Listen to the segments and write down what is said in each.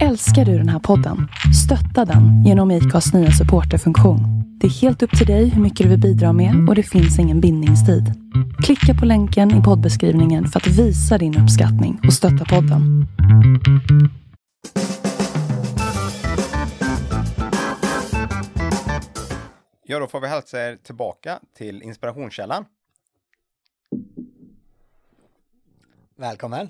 Älskar du den här podden? Stötta den genom IKAs nya supporterfunktion. Det är helt upp till dig hur mycket du vill bidra med och det finns ingen bindningstid. Klicka på länken i poddbeskrivningen för att visa din uppskattning och stötta podden. Ja, då får vi hälsa er tillbaka till inspirationskällan. Välkommen.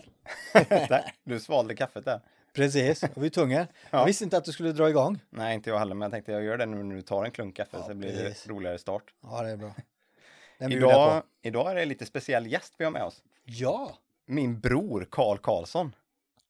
Du svalde kaffet där. Precis, och vi är tvungna. Ja. Jag visste inte att du skulle dra igång. Nej, inte jag heller, men jag tänkte jag gör det nu när du tar en klunk kaffe Ja, så blir precis. det roligare start. Ja, det är bra. Idag, idag är det lite speciell gäst vi har med oss. Ja, Min bror Karl Karlsson.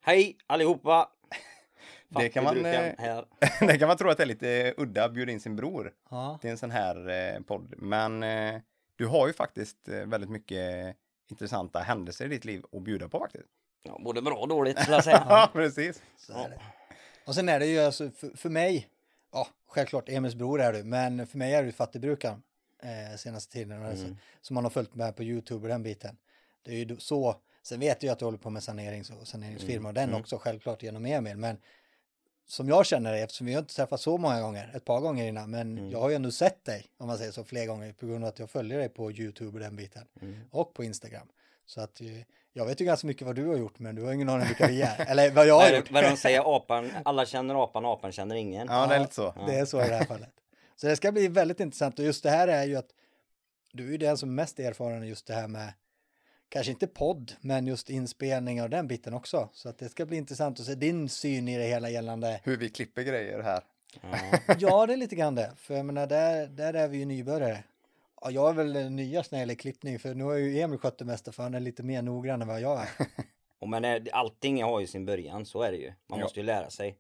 Hej allihopa! Det kan man, eh, här. det kan man tro att det är lite udda att bjuda in sin bror ja. till en sån här eh, podd. Men eh, du har ju faktiskt eh, väldigt mycket intressanta händelser i ditt liv att bjuda på faktiskt. Ja, både bra och dåligt skulle jag säga. Ja, precis. Så är det. Och sen är det ju alltså för, för mig, ja, självklart Emils bror är du, men för mig är du fattigbrukaren eh, senaste tiden. Alltså, som man har följt med på YouTube och den biten. Det är ju så, sen vet jag ju att du håller på med sanerings och saneringsfirma och den också självklart genom Emil, men som jag känner dig, eftersom vi har inte träffats så många gånger, ett par gånger innan, men jag har ju ändå sett dig, om man säger så, fler gånger på grund av att jag följer dig på YouTube och den biten. Och på Instagram. Så att eh, jag vet ju ganska mycket vad du har gjort, men du har ingen aning vilka vi är. Eller vad jag har gjort. vad de säger? Apan, alla känner apan, apan känner ingen. Ja, det är lite så. Det är så i det här fallet. Så det ska bli väldigt intressant och just det här är ju att du är den som är mest erfaren i just det här med kanske inte podd, men just inspelningar och den biten också. Så att det ska bli intressant att se din syn i det hela gällande. Hur vi klipper grejer här. Ja, det är lite grann det. För jag menar, där, där är vi ju nybörjare. Ja, jag är väl den nyast när det gäller klippning, för nu har ju Emil skött det mesta, för han är lite mer noggrann än vad jag är. Och men eh, allting har ju sin början, så är det ju. Man Ja. måste ju lära sig.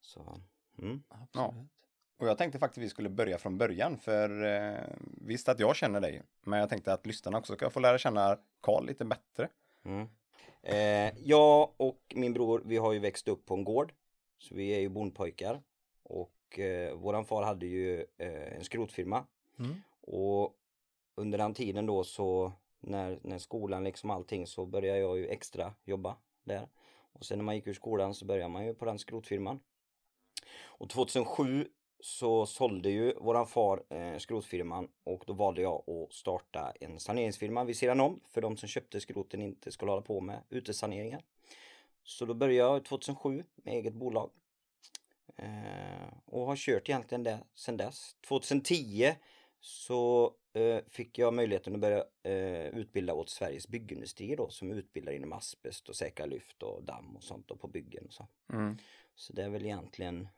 Så, mm. Ja. Och jag tänkte faktiskt vi skulle börja från början för eh, visst att jag känner dig men jag tänkte att lyssnarna också ska få lära känna Karl lite bättre. Mm. Eh, jag och min bror, vi har ju växt upp på en gård. Så vi är ju bondpojkar. Och eh, våran far hade ju eh, en skrotfirma. Mm. Och under den tiden då så när, när skolan liksom allting så började jag ju extra jobba där. Och sen när man gick ur skolan så började man ju på den skrotfirman. Och 2007 så sålde ju våran far eh, skrotfirman och då valde jag att starta en saneringsfirma vid sidan om för de som köpte skroten inte skulle hålla på med utesaneringar. Så då började jag 2007 med eget bolag. Eh, och har kört egentligen det sedan dess. 2010 så eh, fick jag möjligheten att börja eh, utbilda åt Sveriges byggindustri då som utbildar inom asbest och säkra lyft och damm och sånt då på byggen och så. Mm. Så det är väl egentligen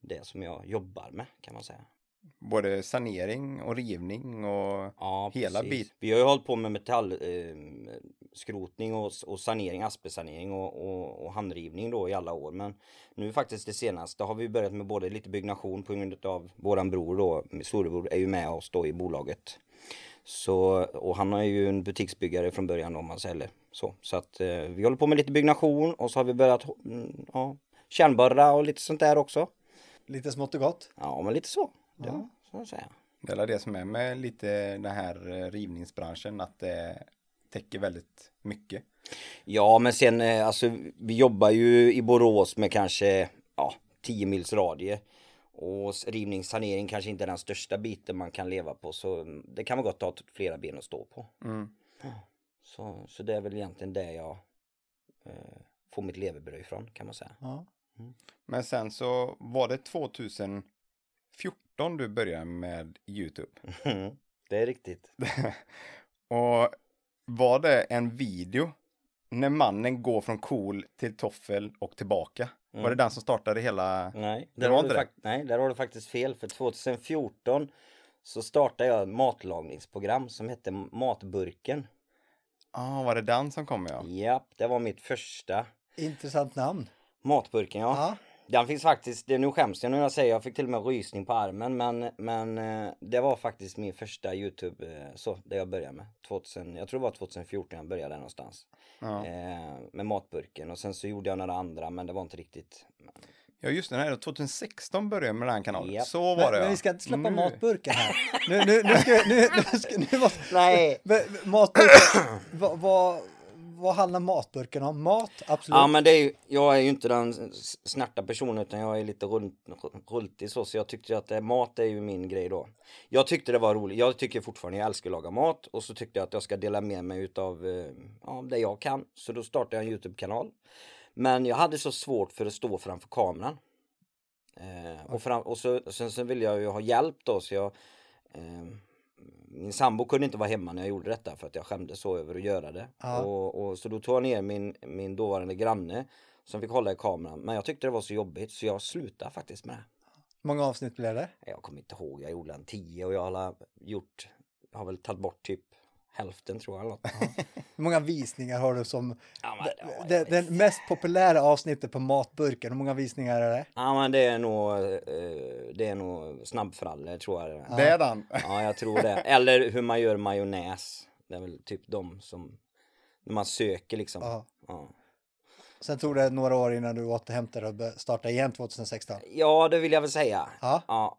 det som jag jobbar med kan man säga. Både sanering och rivning och Ja, Hela precis. bit- Vi har ju hållit på med metallskrotning eh, skrotning och, och sanering, asbestsanering och, och, och handrivning då i alla år. Men nu faktiskt det senaste har vi börjat med både lite byggnation på grund av våran bror då, storebror är ju med oss då i bolaget. Så, och han är ju en butiksbyggare från början om man säger så. Så att eh, vi håller på med lite byggnation och så har vi börjat mm, ja, kärnborra och lite sånt där också. Lite smått och gott. Ja, men lite så. Det, så att säga. det är det som är med lite den här eh, rivningsbranschen att det täcker väldigt mycket. Ja, men sen eh, alltså vi jobbar ju i Borås med kanske ja, 10 mils radie. Och rivningssanering kanske inte är den största biten man kan leva på så mm, det kan vara gott att ha flera ben att stå på. Mm. Så, så det är väl egentligen det jag eh, får mitt levebröd ifrån kan man säga. Ja. Men sen så var det 2014 du började med YouTube. det är riktigt. Och var det en video när mannen går från cool till toffel och tillbaka? Var det den som startade hela? Nej, Det där var inte du det? nej, där har du faktiskt fel. För 2014 så startade jag ett matlagningsprogram som hette Matburken. Ja, ah, var det den som kom ja? Japp, det var mitt första Intressant namn. Matburken ja. Ja. Den finns faktiskt, det, nu skäms jag när jag säger, jag fick till och med rysning på armen men, men eh, det var faktiskt min första Youtube, eh, så, det jag började med. 2000, jag tror det var 2014 jag började där någonstans. Ja, Eh, med matburken och sen så gjorde jag några andra men det var inte riktigt. ja just det, nej, 2016 började jag med den här kanalen. Japp. Så var Men, det men ja. vi ska inte släppa Nu- matburken här. Nu, nu, nu ska nu, nu, ska, nu måste... Nej. Matburken, vad, vad, vad handlar matburken om? Mat, absolut. Ja men det är ju, jag är ju inte den snärta personen utan jag är lite runt, rultig så, så jag tyckte att det, mat är ju min grej då. Jag tyckte det var roligt, jag tycker fortfarande jag älskar att laga mat och så tyckte jag att jag ska dela med mig utav eh, ja, det jag kan. Så då startade jag en Youtube-kanal. Men jag hade så svårt för att stå framför kameran. Eh, och, fram, och så, sen så ville jag ju ha hjälp då så jag eh, min sambo kunde inte vara hemma när jag gjorde detta för att jag skämdes så över att göra det. Ja. Och, och, så då tog jag ner min, min dåvarande granne som fick hålla i kameran. Men jag tyckte det var så jobbigt så jag slutade faktiskt med det. Många avsnitt blev det? Jag kommer inte ihåg, jag gjorde en tio och jag har gjort, jag har väl tagit bort typ hälften tror jag. Hur många visningar har du som Ja, men, ja, det, den mest populära avsnittet på matburken? Hur många visningar är det? ja men det är nog, eh, det är nog snabbfralle tror jag. är. Det är den. Ja, jag tror det. Eller hur man gör majonnäs. Det är väl typ de som, när man söker liksom. Ja. Ja. Sen tog det några år innan du återhämtade och började starta igen 2016. Ja, det vill jag väl säga. Ja. Ja.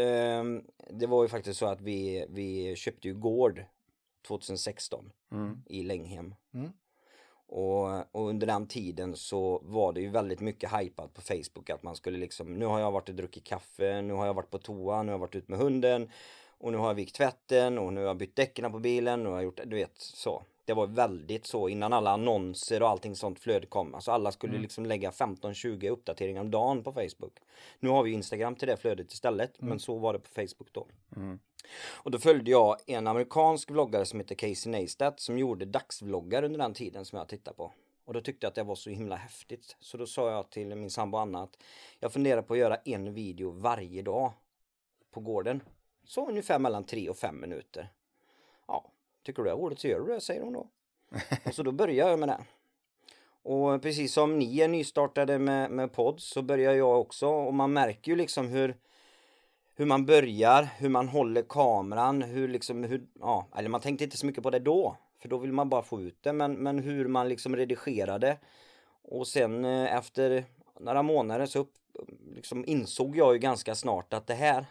Ehm, det var ju faktiskt så att vi, vi köpte ju gård 2016 Mm. i Länghem. Mm. Och, och under den tiden så var det ju väldigt mycket hypat på Facebook att man skulle liksom, nu har jag varit och druckit kaffe, nu har jag varit på toa, nu har jag varit ut med hunden och nu har jag vikt tvätten och nu har jag bytt däcken på bilen och jag har gjort, du vet så. Det var väldigt så innan alla annonser och allting sånt flöde kom. Alltså alla skulle liksom lägga 15-20 uppdateringar om dagen på Facebook. Nu har vi Instagram till det flödet istället, men så var det på Facebook då. Mm. Och då följde jag en amerikansk vloggare som heter Casey Neistat som gjorde dagsvloggar under den tiden som jag tittade på. Och då tyckte jag att det var så himla häftigt. Så då sa jag till min sambo Anna att jag funderar på att göra en video varje dag på gården. Så ungefär mellan tre och fem minuter. Ja, tycker du det är roligt så gör du det, säger hon då. Och så då började jag med det. Och precis som ni är nystartade med, med podd så börjar jag också och man märker ju liksom hur hur man börjar, hur man håller kameran, hur liksom, hur, ja, eller man tänkte inte så mycket på det då. För då vill man bara få ut det, men, men hur man liksom redigerade. Och sen eh, efter några månader så upp, liksom insåg jag ju ganska snart att det här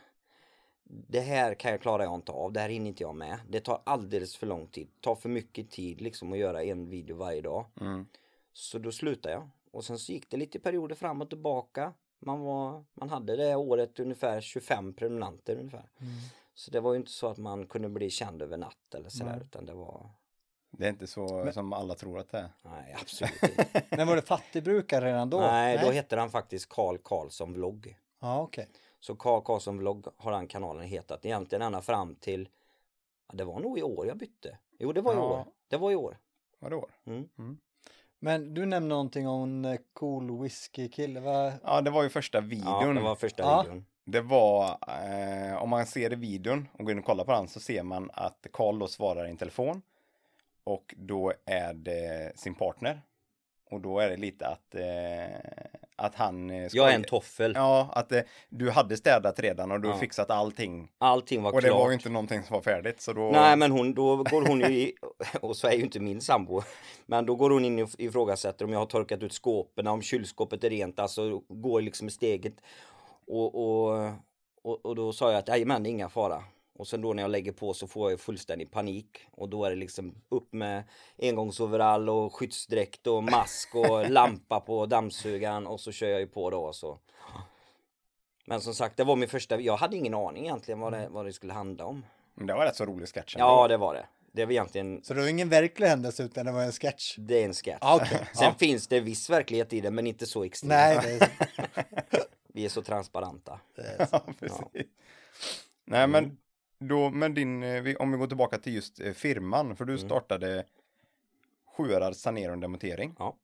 det här kan jag klara jag inte av, det här hinner inte jag med. Det tar alldeles för lång tid, det tar för mycket tid liksom att göra en video varje dag. Mm. Så då slutade jag. Och sen så gick det lite perioder fram och tillbaka. Man, var, man hade det året ungefär 25 prenumeranter ungefär. Så det var ju inte så att man kunde bli känd över natt eller sådär Nej. utan det var, Det är inte så som alla tror att det är. nej absolut inte. Men var det fattigbrukare redan då? nej, då hette han faktiskt Karl Karlsson vlogg. Ja, okej. Så Karl Karlsson vlogg har den kanalen hetat egentligen ända fram till, ja, det var nog i år jag bytte. Jo det var i Ja. år, det var i år. Vadå? Mm. Men du nämnde någonting om en eh, cool whisky-kille. Va? Ja, det var ju första Ja, videon. det var första Ja. videon. Det var, eh, om man ser i videon och går in och kollar på den så ser man att Karl då svarar i en telefon. Och då är det sin partner. Och då är det lite att, eh, att han... eh, Jag är en toffel. Ja, att eh, du hade städat redan och du Ja. fixat allting. Allting var Och det klart. var ju inte någonting som var färdigt så då... Nej men hon, då går hon ju i, och så är ju inte min sambo Men då går hon in och ifrågasätter om jag har torkat ut skåpen, om kylskåpet är rent, alltså går liksom steget och, och, och, och då sa jag att det är inga fara och sen då när jag lägger på så får jag fullständig panik och då är det liksom upp med engångsoverall och skyddsdräkt och mask och lampa på dammsugaren och så kör jag ju på då och så Men som sagt, det var min första, jag hade ingen aning egentligen vad det, vad det skulle handla om Men Det var rätt så rolig sketch ändå. Ja, det var det. Det var egentligen, Så det var ingen verklig händelse utan det var en sketch? det är en sketch. Ja, okej. Sen Ja. finns det viss verklighet i det, men inte så extremt. Nej, det är, Vi är så transparenta. är Ja, precis. Nej, men då, men din, eh, om vi går tillbaka till just eh, firman, för du Mm. startade Sjuarad sanering och demontering. Ja,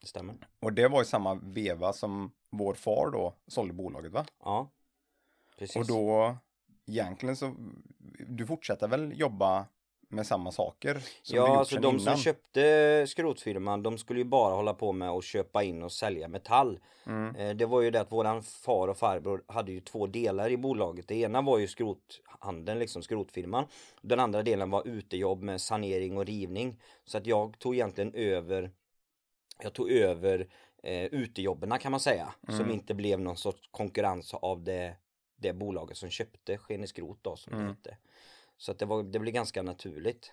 det stämmer. Och det var i samma veva som vår far då sålde bolaget va? Ja, precis. Och då, egentligen så, du fortsätter väl jobba med samma saker som Ja, alltså de innan? som köpte skrotfirman, de skulle ju bara hålla på med att köpa in och sälja metall. Mm. Eh, Det var ju det att våran far och farbror hade ju två delar i bolaget. Det ena var ju skrothandeln, liksom skrotfirman. Den andra delen var utejobb med sanering och rivning. Så att jag tog egentligen över Jag tog över eh, utejobben kan man säga. Som inte blev någon sorts konkurrens av det, det bolaget som köpte Skene Skrot då som det Mm. hette. Så att det, var, det blev ganska naturligt.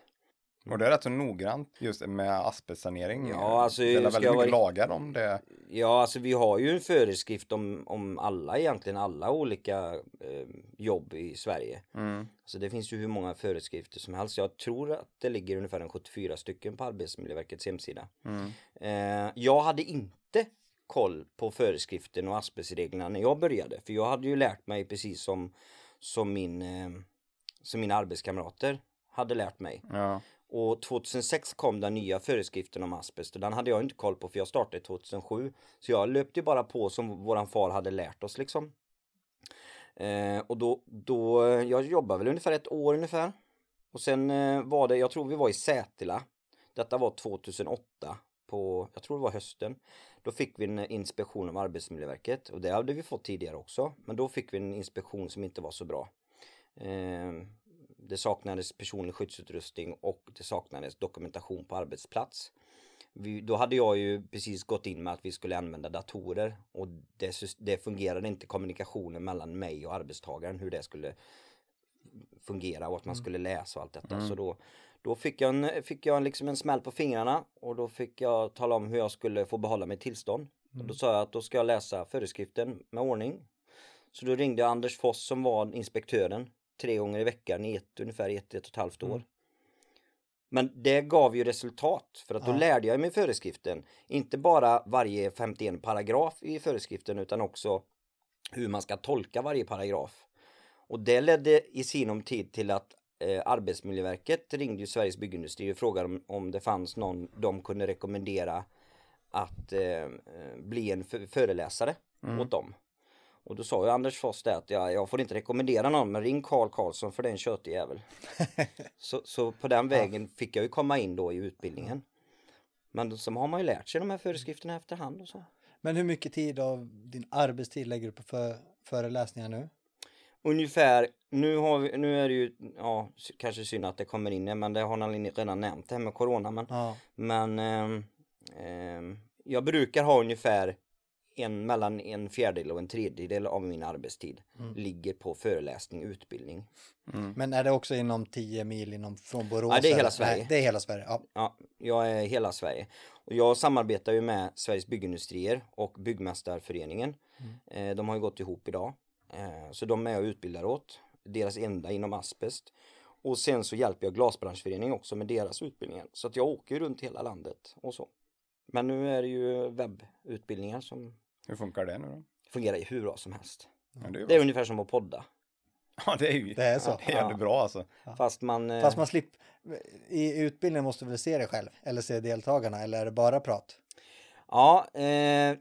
Och det är rätt så noggrant just med asbestsanering. Ja, alltså, det är väldigt mycket vara- lagar om det. Ja, alltså vi har ju en föreskrift om, om alla egentligen, alla olika eh, jobb i Sverige. Mm. Så det finns ju hur många föreskrifter som helst. Jag tror att det ligger ungefär en 74 stycken på Arbetsmiljöverkets hemsida. Mm. Eh, jag hade inte koll på föreskriften och asbestreglerna när jag började. För jag hade ju lärt mig precis som, som, min, eh, som mina arbetskamrater hade lärt mig. Ja. Och 2006 kom den nya föreskriften om asbest och den hade jag inte koll på för jag startade 2007. Så jag löpte bara på som våran far hade lärt oss liksom. Eh, och då, då, jag jobbade väl ungefär ett år ungefär. Och sen eh, var det, jag tror vi var i Sätila. Detta var 2008 på, jag tror det var hösten. Då fick vi en inspektion av Arbetsmiljöverket och det hade vi fått tidigare också. Men då fick vi en inspektion som inte var så bra. Eh, det saknades personlig skyddsutrustning och det saknades dokumentation på arbetsplats. Vi, då hade jag ju precis gått in med att vi skulle använda datorer och det, det fungerade inte kommunikationen mellan mig och arbetstagaren hur det skulle fungera och att man skulle läsa och allt detta. Så då, då fick jag, en, fick jag liksom en smäll på fingrarna och då fick jag tala om hur jag skulle få behålla mitt tillstånd. Och då sa jag att då ska jag läsa föreskriften med ordning. Så då ringde jag Anders Foss som var inspektören tre gånger i veckan i ett, ungefär ett, ett och ett halvt år. Men det gav ju resultat för att då Ja. lärde jag mig föreskriften. Inte bara varje 51 paragraf i föreskriften utan också hur man ska tolka varje paragraf. Och det ledde i sinom tid till att eh, Arbetsmiljöverket ringde ju Sveriges Byggindustri och frågade om, om det fanns någon de kunde rekommendera att eh, eh, bli en föreläsare åt dem. Och då sa ju Anders Foss det att jag, jag får inte rekommendera någon men ring Carl Karlsson för det är en tjötig jävel. så, så på den vägen fick jag ju komma in då i utbildningen. Men så har man ju lärt sig de här föreskrifterna efterhand och så. Men hur mycket tid av din arbetstid lägger du på för, föreläsningar nu? Ungefär, nu, har vi, nu är det ju, ja, kanske synd att det kommer in men det har han redan nämnt det här med corona. Men, Ja. men ehm, ehm, jag brukar ha ungefär en, mellan en fjärdedel och en tredjedel av min arbetstid ligger på föreläsning och utbildning. Men är det också inom 10 mil inom, från Borås? Ja, det är hela eller? Sverige. Nej, det är hela Sverige. Ja. Ja, jag är hela Sverige. Och jag samarbetar ju med Sveriges Byggindustrier och Byggmästarföreningen. Eh, de har ju gått ihop idag. Eh, så de är jag utbildar åt. Deras enda inom asbest. Och sen så hjälper jag Glasbranschföreningen också med deras utbildningar. Så att jag åker runt hela landet och så. Men nu är det ju webbutbildningar som Hur funkar det nu då? fungerar ju hur bra som helst. Ja, det är, Det är ungefär som att podda. ja, det är ju Det är så. Det är jävligt bra alltså. Fast man... eh, Fast man slipper, i utbildningen måste du väl se dig själv? Eller se deltagarna? Eller är det bara prat? Ja, eh,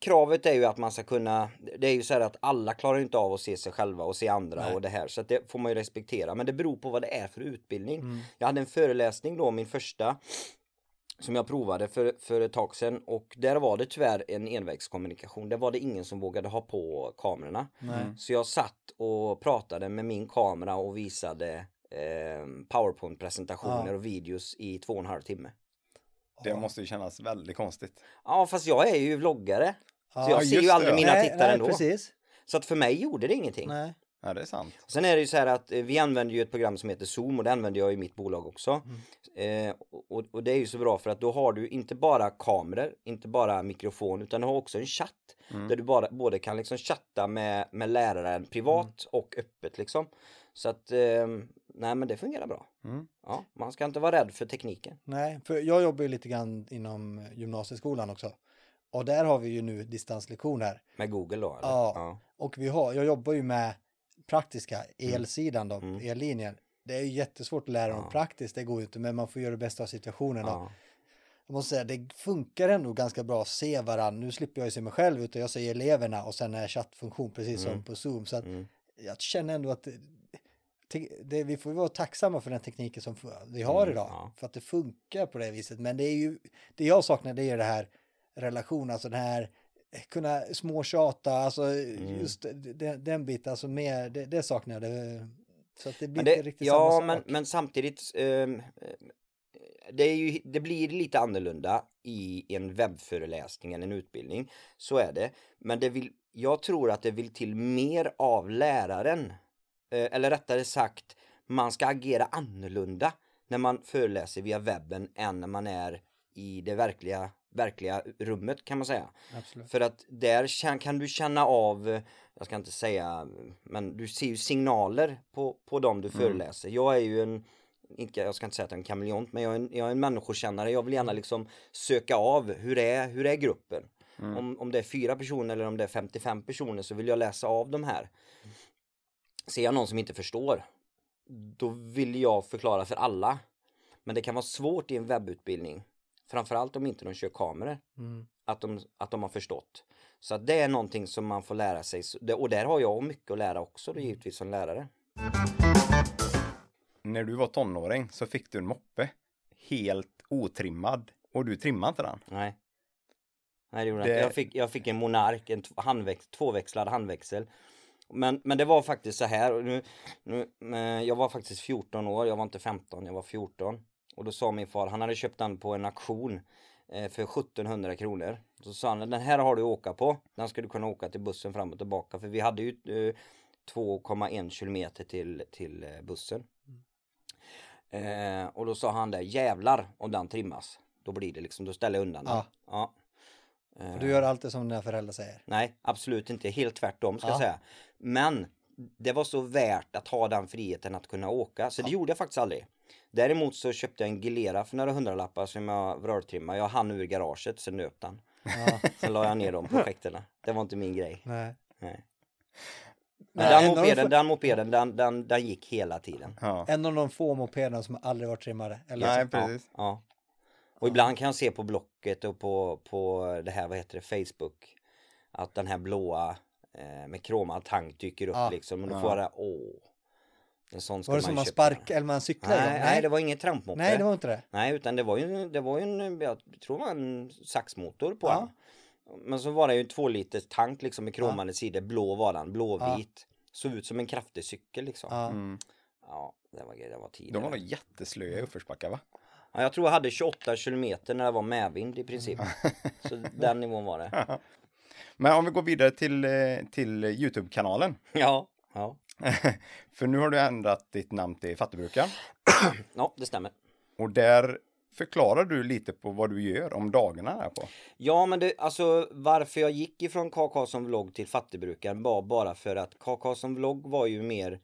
kravet är ju att man ska kunna, det är ju så här att alla klarar inte av att se sig själva och se andra Nej. och det här så att det får man ju respektera men det beror på vad det är för utbildning. Mm. Jag hade en föreläsning då, min första som jag provade för, för ett tag sedan och där var det tyvärr en envägskommunikation. Där var det ingen som vågade ha på kamerorna. Nej. Så jag satt och pratade med min kamera och visade eh, powerpoint-presentationer Ja. och videos i två och en halv timme. Det måste ju kännas väldigt konstigt. Ja fast jag är ju vloggare. Så Ja, jag ser ju det, aldrig ja. mina nej, tittare nej, ändå. precis. Så att för mig gjorde det ingenting. Nej. Ja, det är sant. Sen är det ju så här att eh, vi använder ju ett program som heter Zoom och det använder jag i mitt bolag också. Mm. Eh, och, och det är ju så bra för att då har du inte bara kameror, inte bara mikrofon utan du har också en chatt. Mm. Där du bara, både kan liksom chatta med, med läraren privat Mm. och öppet liksom. Så att, eh, nej men det fungerar bra. Mm. Ja, man ska inte vara rädd för tekniken. Nej, för jag jobbar ju lite grann inom gymnasieskolan också. Och där har vi ju nu distanslektioner. Med Google då eller? Ja. Och vi har, jag jobbar ju med praktiska elsidan då, Mm. ellinjen. Det är jättesvårt att lära dem Ja. praktiskt, det går ju inte, men man får göra det bästa av situationen. Ja. Jag måste säga, det funkar ändå ganska bra att se varandra. Nu slipper jag ju se mig själv, utan jag ser eleverna och sen är chattfunktion precis som Mm. på Zoom. Så att Mm. jag känner ändå att det, det, vi får vara tacksamma för den tekniken som vi har Mm, idag. ja. För att det funkar på det viset. Men det är ju, det jag saknar det är det här relation, alltså den här kunna småtjata, alltså Mm. just den, den biten, alltså mer, det, det saknar jag. Det, så att det blir Men det, inte riktigt ja, samma men, sak. men samtidigt ehm, eh, det, är ju, det blir lite annorlunda i en webbföreläsning eller en utbildning. Så är det. Men det vill, jag tror att det vill till mer av läraren. Eh, eller rättare sagt, man ska agera annorlunda när man föreläser via webben än när man är i det verkliga, verkliga rummet kan man säga. Absolut. För att där kan du känna av, jag ska inte säga, men du ser ju signaler på, på dem du föreläser. Jag är ju en, inte, jag ska inte säga att jag är en kameleont, men jag är en, jag är en människokännare. Jag vill gärna liksom söka av, hur är, hur är gruppen? Om, om det är fyra personer eller om det är 55 personer så vill jag läsa av de här. Ser jag någon som inte förstår, då vill jag förklara för alla. Men det kan vara svårt i en webbutbildning, framförallt om inte de kör kameror Mm. att de, att de har förstått. Så att det är någonting som man får lära sig. Och där har jag mycket att lära också då givetvis som lärare. När du var tonåring så fick du en moppe. Helt otrimmad. Och du trimmade inte den. Nej. Nej det gjorde jag Det- inte. Jag fick, jag fick en Monark, en handväx, tvåväxlad handväxel. Men, men det var faktiskt så här. och Nu, nu, eh, jag var faktiskt 14 år, jag var inte 15, jag var 14. Och då sa min far, han hade köpt den på en auktion eh, för 1700 kronor. Så sa han, den här har du att åka på. Den ska du kunna åka till bussen fram och tillbaka. För vi hade ju eh, 2,1 kilometer till, till eh, bussen. Eh, och då sa han där, jävlar om den trimmas. Då blir det liksom, då ställer jag undan den. Ja. Ja. Eh, du gör alltid som dina föräldrar säger. Nej, absolut inte. Helt tvärtom ska Ja. jag säga. Men det var så värt att ha den friheten att kunna åka, så det gjorde jag faktiskt aldrig. Däremot så köpte jag en Gilera för några hundralappar som jag vrörtrimmade. Jag hann ur garaget, sen nöp den. Ja, Sen la jag ner de projekterna. Det var inte min grej. nej. Nej. Men den de mopeden, den mopeden, den, den, den gick hela tiden. Ja. En av de få mopederna som aldrig varit trimmade. Eller Nej, så- precis. Ja. Och ibland kan jag se på Blocket och på, på det här, vad heter det, Facebook. Att den här blåa eh, med kromad tank dyker upp Ja. liksom. Och då Ja. får jag, åh. En sån ska Var det man som man sparkar eller man cyklar i Nej, nej, det var ingen trampmoppe. Nej, det var inte det. Nej, utan det var ju, det var ju en, jag tror det var en saxmotor på Ja. den. Men så var det ju en två liters tank liksom med kromade sidor, blå var den, blåvit. Såg ut som en kraftig cykel liksom. Ja, Ja. Mm. det var det var tid. De var nog jätteslöa i uppförsbackar va? Ja, jag tror jag hade 28 kilometer när det var medvind i princip. Så den nivån var det. Men om vi går vidare till, eh, till Youtube-kanalen. Ja, ja. För nu har du ändrat ditt namn till Fattigbrukaren. Ja, det stämmer. Och där förklarar du lite på vad du gör om dagarna här på. Ja, men det, alltså varför jag gick ifrån KK som vlogg till fattigbrukaren var bara för att KK som vlogg var ju mer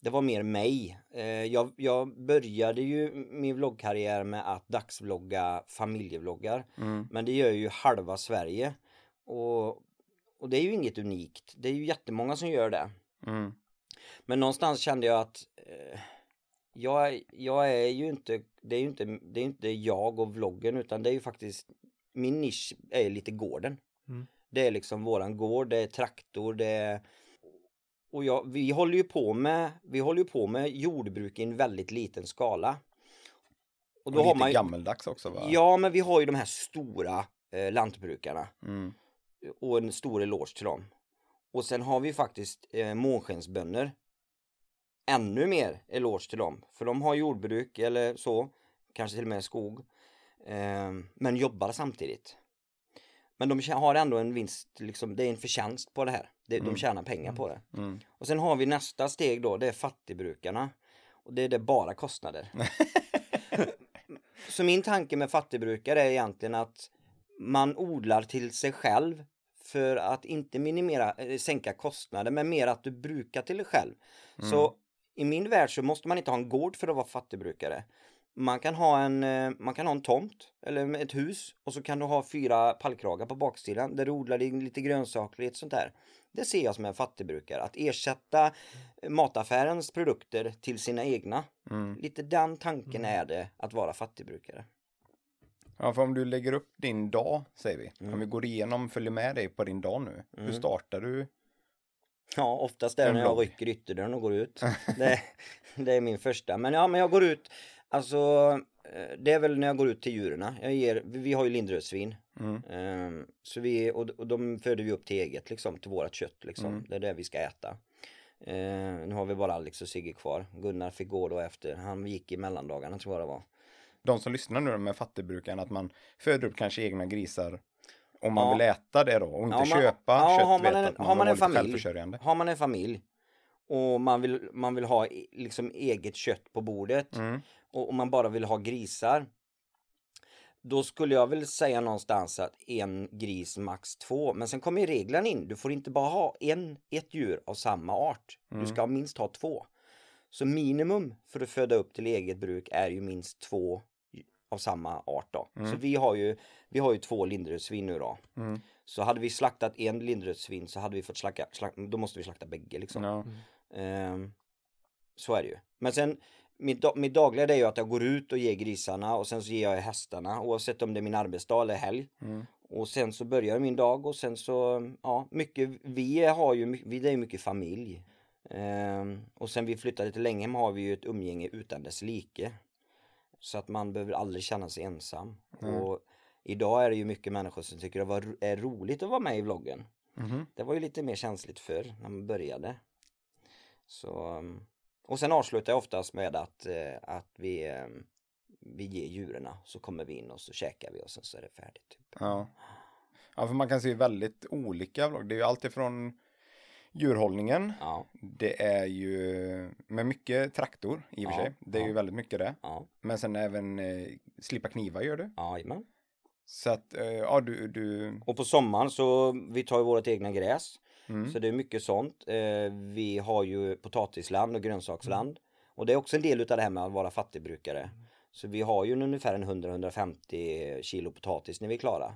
det var mer mig. Eh, jag, jag började ju min vloggkarriär med att dagsvlogga familjevloggar. Men det gör ju halva Sverige. Och, och det är ju inget unikt. Det är ju jättemånga som gör det. Mm. Men någonstans kände jag att eh, jag, jag är ju inte, det är ju inte, det är inte jag och vloggen utan det är ju faktiskt, min nisch är lite gården. Mm. Det är liksom våran gård, det är traktor, det är och jag, vi håller ju på med, vi håller ju på med jordbruk i en väldigt liten skala. Och Och då har lite man ju, gammeldags också va? ja men vi har ju de här stora eh, lantbrukarna Mm. och en stor eloge till dem. Och sen har vi faktiskt eh, månskensbönder. Ännu mer eloge till dem. För de har jordbruk eller så, kanske till och med skog. Eh, men jobbar samtidigt. Men de har ändå en vinst, liksom, det är en förtjänst på det här. Det, De tjänar pengar på det. Mm. Och sen har vi nästa steg då, det är fattigbrukarna. Och det är det bara kostnader. Så min tanke med fattigbrukare är egentligen att man odlar till sig själv för att inte minimera, eh, sänka kostnader men mer att du brukar till dig själv. Så i min värld så måste man inte ha en gård för att vara fattigbrukare. Man kan ha en, eh, man kan ha en tomt eller ett hus och så kan du ha fyra pallkragar på baksidan där du odlar lite grönsaker och lite sånt där. Det ser jag som en fattigbrukare. Att ersätta eh, mataffärens produkter till sina egna. Mm. Lite den tanken är det att vara fattigbrukare. Ja, för om du lägger upp din dag, säger vi. Mm. Om vi går igenom, följer med dig på din dag nu. Hur startar du? Ja, oftast är det när jag rycker ytterdörren och går ut. Det, det är min första. Men ja, men jag går ut, alltså eh, det är väl när jag går ut till djuren. Jag ger, vi har ju lindrödsvin. Mm. Ehm, så vi, och, och de föder vi upp till eget liksom, till vårat kött liksom. Mm. Det är det vi ska äta. Ehm, nu har vi bara Alex och Sigge kvar. Gunnar fick gå då efter, han gick i mellandagarna tror jag det var. De som lyssnar nu med fattigbrukaren, att man föder upp kanske egna grisar om man Ja. vill äta det då och inte Ja, man- köpa ja, kött. har man vet en- att man har man en familj. Har man en familj och man vill, man vill ha e- liksom eget kött på bordet Mm. och, och man bara vill ha grisar. Då skulle jag väl säga någonstans att en gris max två. Men sen kommer reglerna in. Du får inte bara ha en, ett djur av samma art. Du ska minst ha två. Så minimum för att föda upp till eget bruk är ju minst två av samma art då. Så vi har ju, vi har ju två lindrödsvin nu då. Mm. Så hade vi slaktat en lindrödsvin så hade vi fått slakta, slakta då måste vi slakta bägge liksom. Ja. Ehm, så är det ju. Men sen mitt, mitt dagliga det är ju att jag går ut och ger grisarna och sen så ger jag hästarna oavsett om det är min arbetsdag eller helg. Mm. Och sen så börjar min dag och sen så, ja, mycket, vi har ju, vi det är ju mycket familj. Ehm, och sen vi flyttade till Länghem har vi ju ett umgänge utan dess like. Så att man behöver aldrig känna sig ensam. Och idag är det ju mycket människor som tycker det är roligt att vara med i vloggen. Mhm. Det var ju lite mer känsligt förr när man började. Så, um, och sen avslutar jag oftast med att, eh, att vi, eh, vi ger djuren så kommer vi in och så käkar vi och sen så är det färdigt. Typ. Ja. ja, för man kan se väldigt olika vlogg. Det är ju alltid från djurhållningen. Ja, Det är ju med mycket traktor i och för Ja, sig. Det är ju väldigt mycket det. Men sen även eh, slippa knivar gör du. ja, jajamän. Så att, eh, ja du, du, Och på sommaren så vi tar ju vårt egna gräs. mm. Så det är mycket sånt. Eh, vi har ju potatisland och grönsaksland. Och det är också en del utav det här med att vara fattigbrukare. Så vi har ju ungefär en 100-150 kilo potatis när vi är klara.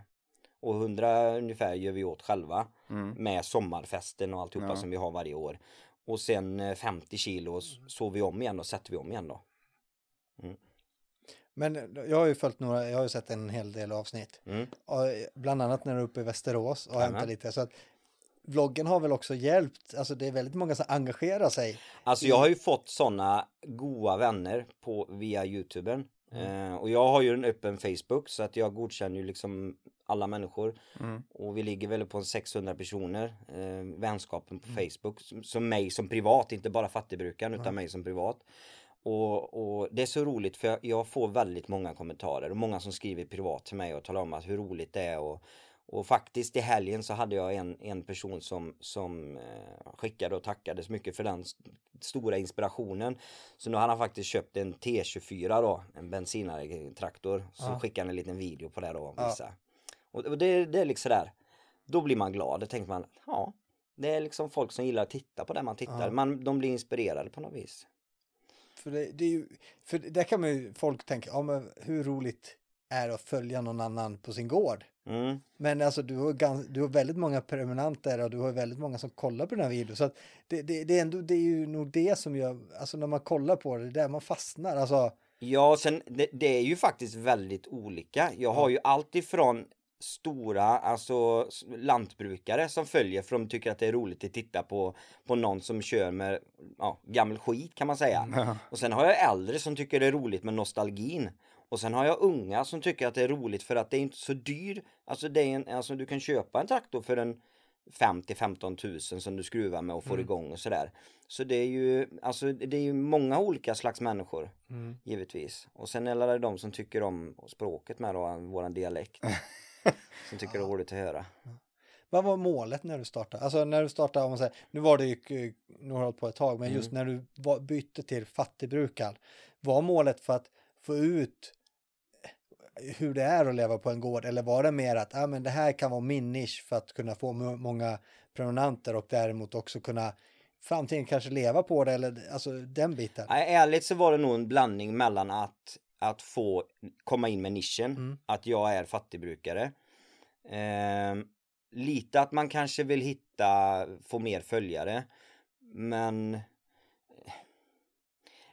Och 100 ungefär gör vi åt själva. Mm. Med sommarfesten och alltihopa Ja. som vi har varje år. Och sen eh, 50 kilo s- sår vi om igen och sätter vi om igen då. Men jag har ju följt några, jag har ju sett en hel del avsnitt. Mm. Och bland annat när du är uppe i Västerås och hämtar lite. Så att vloggen har väl också hjälpt, alltså det är väldigt många som engagerar sig. Alltså jag har ju fått sådana goa vänner på, via Youtuben. Eh, och jag har ju en öppen Facebook så att jag godkänner ju liksom alla människor. Mm. Och vi ligger väl på en 600 personer, eh, vänskapen på Facebook. Som, som mig som privat, inte bara fattigbrukaren utan mig som privat. Och, och det är så roligt för jag, jag får väldigt många kommentarer och många som skriver privat till mig och talar om att hur roligt det är och, och faktiskt i helgen så hade jag en, en person som, som eh, skickade och tackade så mycket för den st- stora inspirationen. Så nu har han faktiskt köpt en T24 då, en bensinare traktor. Så Ja. skickade han en liten video på det då och Ja. visade. Och, och det, det är liksom sådär, då blir man glad, då tänker man, ja, det är liksom folk som gillar att titta på det man tittar, Ja. man, de blir inspirerade på något vis. För det, det är ju, för där kan man ju folk tänka, ja men hur roligt är det att följa någon annan på sin gård? Mm. Men alltså du har, gans, du har väldigt många prenumeranter och du har väldigt många som kollar på den här videon. Så att det, det, det, är ändå, det är ju nog det som gör, alltså när man kollar på det, det är där man fastnar. Alltså, Ja, sen det, det är ju faktiskt väldigt olika. Jag har ju allt ifrån stora, alltså lantbrukare som följer för de tycker att det är roligt att titta på, på någon som kör med ja, gammal skit kan man säga. Ja. Och sen har jag äldre som tycker det är roligt med nostalgin. Och sen har jag unga som tycker att det är roligt för att det är inte så dyr. Alltså, det är en, alltså du kan köpa en traktor för en 5 till 15 tusen som du skruvar med och får igång och sådär. Så det är ju, alltså det är ju många olika slags människor. Givetvis. Och sen är det de som tycker om språket med då, våran dialekt. som tycker det är roligt att höra. vad var målet när du startade? Alltså när du startade, om man säger, nu var det ju, eh, nu har du hållit på ett tag, men just när du var, bytte till fattigbrukaren, var målet för att få ut eh, hur det är att leva på en gård eller var det mer att ah, men det här kan vara min nisch för att kunna få må- många prenumeranter och däremot också kunna framtiden kanske leva på det eller alltså den biten? Nej, ärligt så var det nog en blandning mellan att, att få komma in med nischen, Mm. att jag är fattigbrukare. Ehm, lite att man kanske vill hitta, få mer följare. Men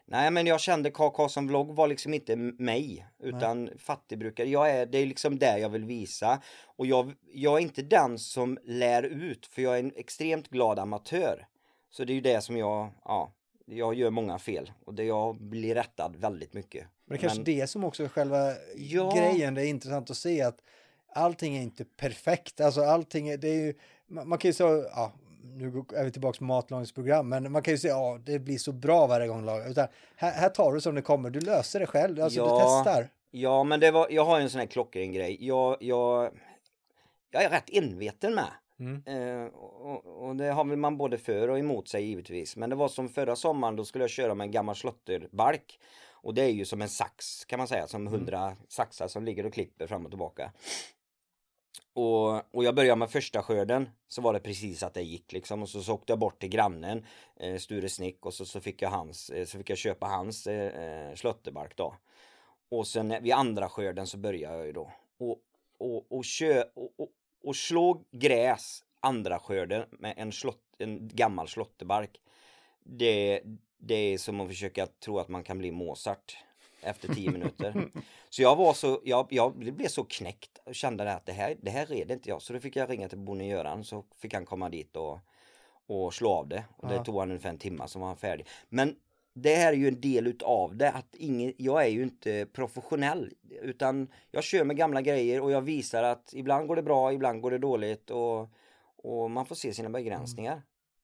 Nej men jag kände KK som vlogg var liksom inte mig utan fattigbrukare. Jag är, det är liksom det jag vill visa. Och jag, jag är inte den som lär ut för jag är en extremt glad amatör. Så det är ju det som jag, ja, jag gör många fel och det jag blir rättad väldigt mycket. Men det är kanske Men- det som också är själva Ja. grejen. Det är intressant att se att allting är inte perfekt. Alltså allting är, det är ju, man, man kan ju säga, ja, nu går- är vi tillbaka på matlagningsprogram, men man kan ju säga, ja, det blir så bra varje gång du lagar. Utan här, här tar du som det kommer, du löser det själv, alltså du Ja. testar. Ja men det var, jag har en sån här klockren grej. Jag, jag, jag är rätt enveten med. Mm. Eh, och, och det har väl man både för och emot sig givetvis. Men det var som förra sommaren, då skulle jag köra med en gammal slotterbalk. Och det är ju som en sax kan man säga, som hundra saxar som ligger och klipper fram och tillbaka. Och, och jag började med första skörden så var det precis att det gick liksom och så, så åkte jag bort till grannen eh, Sture Snick och så, så fick jag hans, eh, så fick jag köpa hans eh, slotterbark då. Och sen vid andra skörden så började jag ju då och, och, och, kö, och, och, och slå gräs andra skörden med en, slott, en gammal slotterbark. Det, det är som att försöka tro att man kan bli Mozart efter tio minuter. Så jag var så, jag, jag blev så knäckt och kände att det här, det här red inte jag. Så då fick jag ringa till Bonnie Göran så fick han komma dit och, och slå av det. Och det Ja. tog han ungefär en timme så var han färdig. Men det här är ju en del utav det att ingen, jag är ju inte professionell utan jag kör med gamla grejer och jag visar att ibland går det bra, ibland går det dåligt och, och man får se sina begränsningar.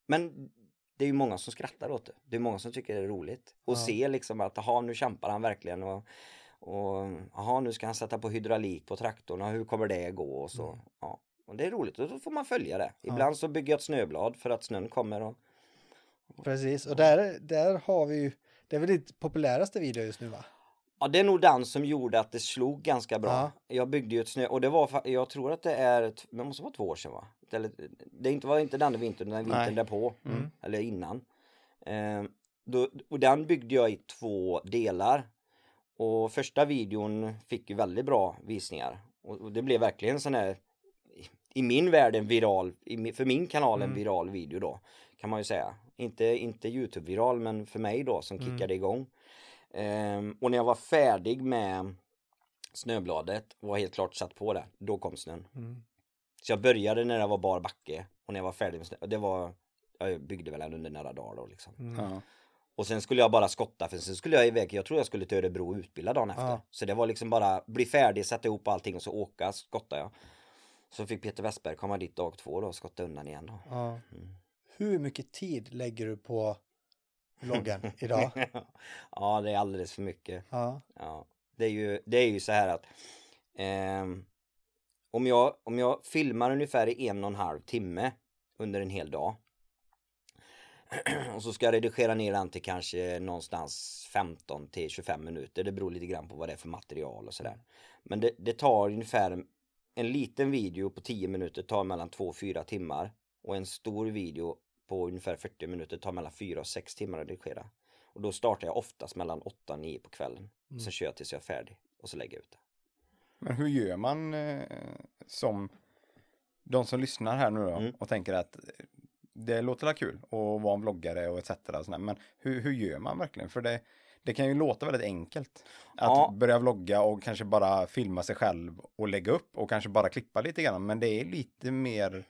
Men det är ju många som skrattar åt det. Det är många som tycker det är roligt. Och Ja. se liksom att jaha nu kämpar han verkligen och och jaha nu ska han sätta på hydraulik på traktorn och hur kommer det gå och så. Ja. Och det är roligt och då får man följa det. Ibland så bygger jag ett snöblad för att snön kommer och Precis, och där, där har vi ju, det är väl ditt populäraste video just nu va? Ja det är nog den som gjorde att det slog ganska bra. Ja. Jag byggde ju ett snö och det var, jag tror att det är, det måste vara två år sedan va? Eller, det inte, var inte den vintern, den vintern Nej. därpå. Mm. Eller innan. Eh, då, och den byggde jag i två delar. Och första videon fick ju väldigt bra visningar. Och, och det blev verkligen sån här i- min värld en viral, i, för min kanal en Mm. viral video då. Kan man ju säga. Inte, inte Youtube-viral men för mig då som Mm. kickade igång. Ehm, och när jag var färdig med snöbladet och var helt klart satt på det, då kom snön. Mm. Så jag började när det var bar backe och när jag var färdig med snö, det var, jag byggde väl under några dagar då liksom. Mm. Ja. Och sen skulle jag bara skotta för sen skulle jag iväg, jag tror jag skulle till Örebro och utbilda dagen efter. Ja. Så det var liksom bara bli färdig, sätta ihop allting och så åka, skotta jag. Så fick Peter Westberg komma dit dag två då och skotta undan igen då. Ja. Mm. Hur mycket tid lägger du på vloggen idag? ja, det är alldeles för mycket. Ja. Ja, det är ju, det är ju så här att ehm, om, jag, om jag filmar ungefär i en och en halv timme under en hel dag och så ska jag redigera ner den till kanske någonstans 15 till 25 minuter. Det beror lite grann på vad det är för material och sådär. Men det, det tar ungefär en liten video på 10 minuter tar mellan 2 och 4 timmar och en stor video på ungefär 40 minuter tar mellan 4 och 6 timmar att redigera. Och då startar jag oftast mellan 8 och 9 på kvällen. Mm. Sen kör jag tills jag är färdig och så lägger jag ut det. Men hur gör man eh, som de som lyssnar här nu då Mm. och tänker att det låter väl kul att vara en vloggare och etc. och. Men hur, hur gör man verkligen? För det, det kan ju låta väldigt enkelt. Att Ja. börja vlogga och kanske bara filma sig själv och lägga upp och kanske bara klippa lite grann. Men det är lite mer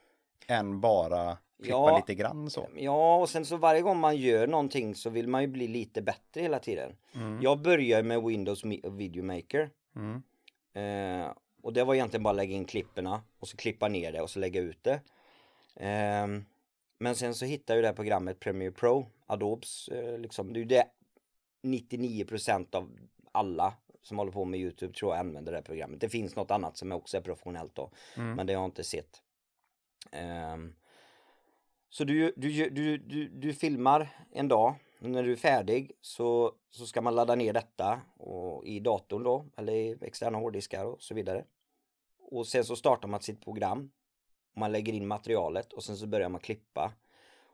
än bara klippa Ja. lite grann så. Ja, och sen så varje gång man gör någonting så vill man ju bli lite bättre hela tiden. Jag börjar med Windows Video Maker. Mm. Eh, och det var egentligen bara lägga in klipporna och så klippa ner det och så lägga ut det. Ehm, men sen så hittade jag det här programmet Premiere Pro, Adobes, eh, liksom, det är ju det 99% av alla som håller på med Youtube tror jag använder det här programmet. Det finns något annat som också är professionellt då, Mm. men det har jag inte sett. Ehm, så du, du, du, du, du filmar en dag, när du är färdig så, så ska man ladda ner detta och, i datorn då, eller i externa hårddiskar och så vidare. Och sen så startar man sitt program. Man lägger in materialet och sen så börjar man klippa.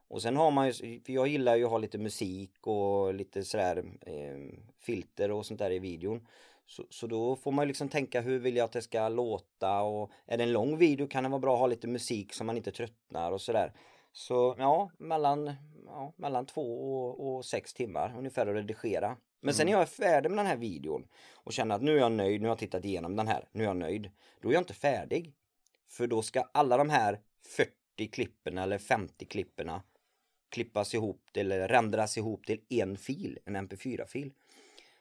Och sen har man ju, för jag gillar ju att ha lite musik och lite sådär eh, filter och sånt där i videon. Så, så då får man ju liksom tänka hur vill jag att det ska låta och är det en lång video kan det vara bra att ha lite musik så man inte tröttnar och sådär. Så ja, mellan, ja, mellan två och, och sex timmar ungefär att redigera. Men sen när jag är färdig med den här videon och känner att nu är jag nöjd, nu har jag tittat igenom den här, nu är jag nöjd. Då är jag inte färdig. För då ska alla de här 40 klipperna eller 50 klipperna klippas ihop eller rendras ihop till en fil, en mp4-fil.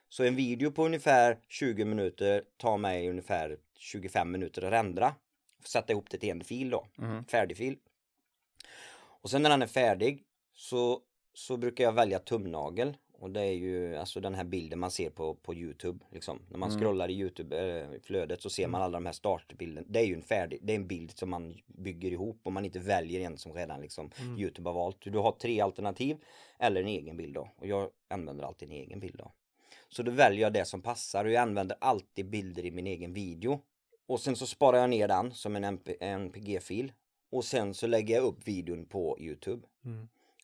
Så en video på ungefär 20 minuter tar mig ungefär 25 minuter att rendra. Sätta ihop det till en fil då, Mm. färdig fil. Och sen när den är färdig så, så brukar jag välja tumnagel Och det är ju alltså den här bilden man ser på, på Youtube liksom. När man scrollar i Youtube-flödet så ser man alla de här startbilderna. Det är ju en färdig, det är en bild som man bygger ihop och man inte väljer en som redan liksom Youtube har valt. Du har tre alternativ eller en egen bild då. Och jag använder alltid en egen bild då. Så då väljer jag det som passar och jag använder alltid bilder i min egen video. Och sen så sparar jag ner den som en MP, NPG-fil. Och sen så lägger jag upp videon på Youtube.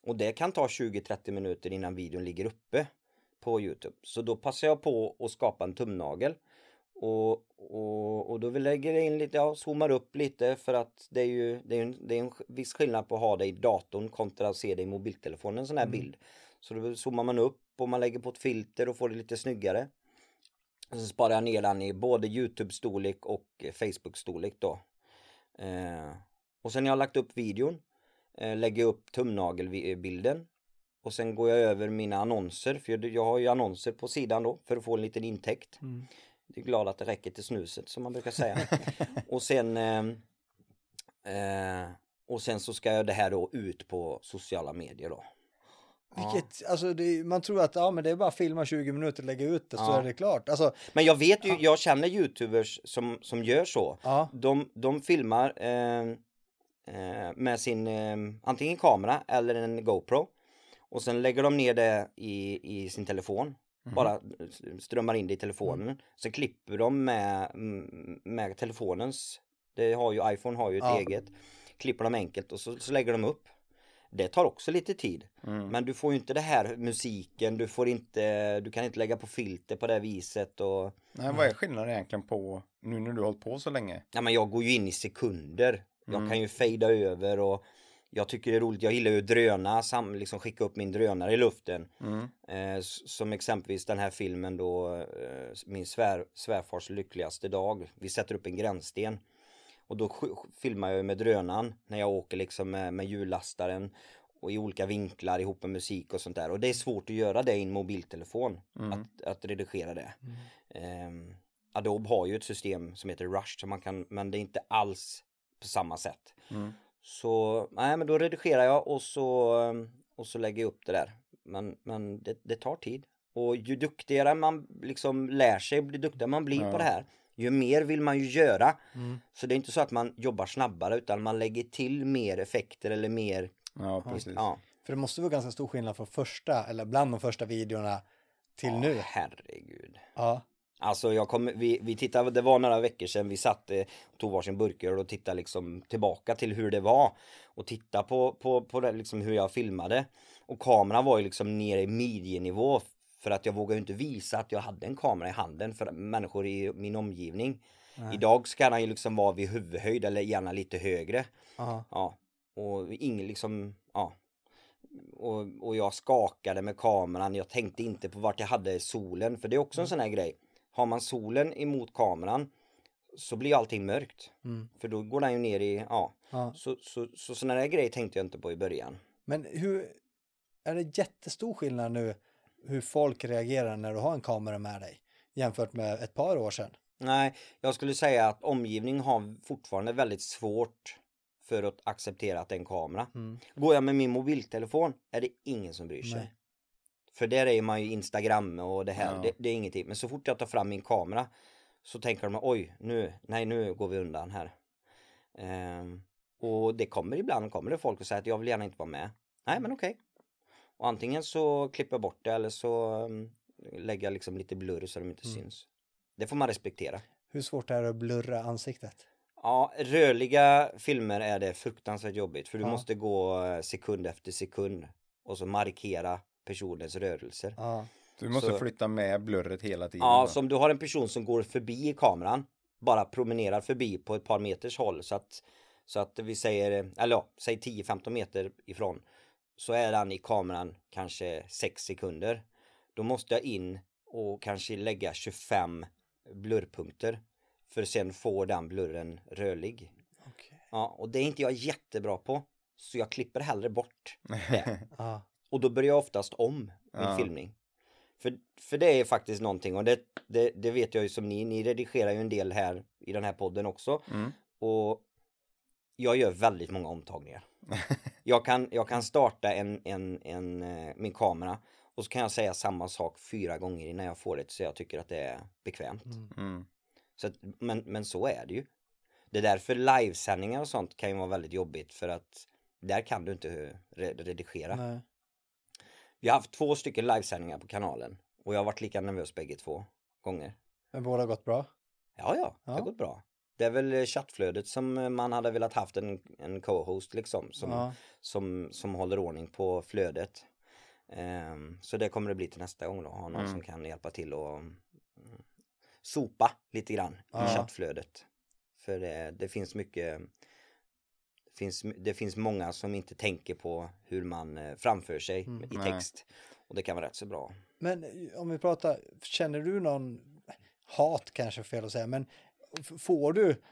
Och det kan ta 20-30 minuter innan videon ligger uppe på Youtube. Så då passar jag på att skapa en tumnagel. Och, och, och då lägger jag in lite, ja, zoomar upp lite för att det är ju det är en, det är en viss skillnad på att ha det i datorn kontra att se det i mobiltelefonen en sån här bild. Så då zoomar man upp och man lägger på ett filter och får det lite snyggare. Och så sparar jag ner den i både Youtube-storlek och Facebook-storlek då. Eh, och sen när jag har lagt upp videon eh, lägger jag upp tumnagelbilden och sen går jag över mina annonser för jag, har ju annonser på sidan då för att få en liten intäkt. Jag är glad att det räcker till snuset som man brukar säga. och sen eh, eh, och sen så ska jag det här då ut på sociala medier då. Vilket, alltså det, man tror att ja, men det är bara att filma 20 minuter lägga ut det så Ja. är det klart. Alltså, Men jag vet ju, jag känner youtubers som, som gör så. ja, De, de filmar eh, med sin eh, antingen kamera eller en GoPro. Och sen lägger de ner det i, i sin telefon. Bara strömmar in det i telefonen. Sen klipper de med, mm, med telefonens, det har ju, iPhone har ju ett Ja. eget. Klipper de enkelt och så, så lägger de upp. Det tar också lite tid. Mm. Men du får ju inte det här musiken, du får inte, du kan inte lägga på filter på det viset och Nej, vad är skillnaden egentligen på nu när du har hållit på så länge? Ja men jag går ju in i sekunder. Jag Mm. kan ju fejda över och jag tycker det är roligt. Jag gillar ju dröna, sam, liksom skicka upp min drönare i luften. Mm. Eh, som exempelvis den här filmen då, eh, min svär, svärfars lyckligaste dag. Vi sätter upp en gränssten. Och då filmar jag med drönaren när jag åker liksom med, med hjullastaren. Och i olika vinklar ihop med musik och sånt där. Och det är svårt att göra det i en mobiltelefon. Mm. Att, att redigera det. Ehm, Adobe har ju ett system som heter Rush, så man kan, men det är inte alls på samma sätt. Mm. Så nej, men då redigerar jag och så, och så lägger jag upp det där. Men, men det, det tar tid. Och ju duktigare man liksom lär sig, ju duktigare man blir Ja. på det här, ju mer vill man ju göra. Mm. Så det är inte så att man jobbar snabbare utan man lägger till mer effekter eller mer, Ja, precis. ja. för det måste vara ganska stor skillnad från första, eller bland de första videorna till nu. herregud. Ja, Alltså jag kom, vi, vi tittade, det var några veckor sedan vi satt eh, och tog varsin burköl och tittade liksom tillbaka till hur det var. Och titta på, på, på det, liksom hur jag filmade. Och kameran var ju liksom nere i midjenivå. För att jag vågade inte visa att jag hade en kamera i handen för människor i min omgivning. Idag ska den ju liksom vara vid huvudhöjd eller gärna lite högre. ja, Ja, och ingen liksom, ja. Och, och jag skakade med kameran, jag tänkte inte på vart jag hade solen, för det är också en sån här grej. Har man solen emot kameran så blir allting mörkt. Mm. För då går den ju ner i, ja. ja. Så, så, så sådana där grejer tänkte jag inte på i början. Men hur, är det jättestor skillnad nu hur folk reagerar när du har en kamera med dig jämfört med ett par år sedan? Nej, jag skulle säga att omgivning har fortfarande väldigt svårt för att acceptera att det är en kamera. Mm. Går jag med min mobiltelefon är det ingen som bryr sig. Nej. För där är man ju Instagram och det här, Ja. det, det är ingenting. Men så fort jag tar fram min kamera så tänker de oj, nu, nej nu går vi undan här. Ehm, och det kommer ibland kommer det folk och säger att jag vill gärna inte vara med. Nej men okej. Och antingen så klipper jag bort det eller så um, lägger jag liksom lite blurr så de inte Mm. syns. Det får man respektera. Hur svårt är det att blurra ansiktet? Ja, rörliga filmer är det fruktansvärt jobbigt för du Ja. måste gå eh, sekund efter sekund och så markera personens rörelser. Ja, Du måste Så- flytta med blurret hela tiden. Ja, då. så om du har en person som går förbi kameran, bara promenerar förbi på ett par meters håll så att, så att vi säger, eller ja, säg 10-15 meter ifrån, så är den i kameran kanske 6 sekunder. Då måste jag in och kanske lägga 25 blurrpunkter för att sen få den blurren rörlig. okej. Ja, och det är inte jag jättebra på. Så jag klipper hellre bort det. Ja, Och då börjar jag oftast om min Ja. filmning. För, för det är faktiskt någonting och det, det, det vet jag ju som ni, ni redigerar ju en del här i den här podden också. Mm. Och jag gör väldigt många omtagningar. Jag kan, jag kan starta en, en, en, eh, min kamera Och så kan jag säga samma sak fyra gånger innan jag får det så jag tycker att det är bekvämt. Mm. Så att, men, men så är det ju. Det är därför livesändningar och sånt kan ju vara väldigt jobbigt för att där kan du inte re- redigera. Nej. Vi har haft två stycken livesändningar på kanalen och jag har varit lika nervös bägge två gånger. Men båda har gått bra? Ja, ja, det har Ja. gått bra. Det är väl eh, chattflödet som eh, man hade velat haft en, en co-host liksom som, Ja. som, som håller ordning på flödet. Ehm, så det kommer det bli till nästa gång då, ha någon Mm. som kan hjälpa till och mm, sopa lite grann Ja. i chattflödet. För det, det finns mycket finns, det finns många som inte tänker på hur man eh, framför sig Mm. i Nej. text. Och det kan vara rätt så bra. Men eh, om vi pratar, känner du någon hat kanske fel att säga, men får du,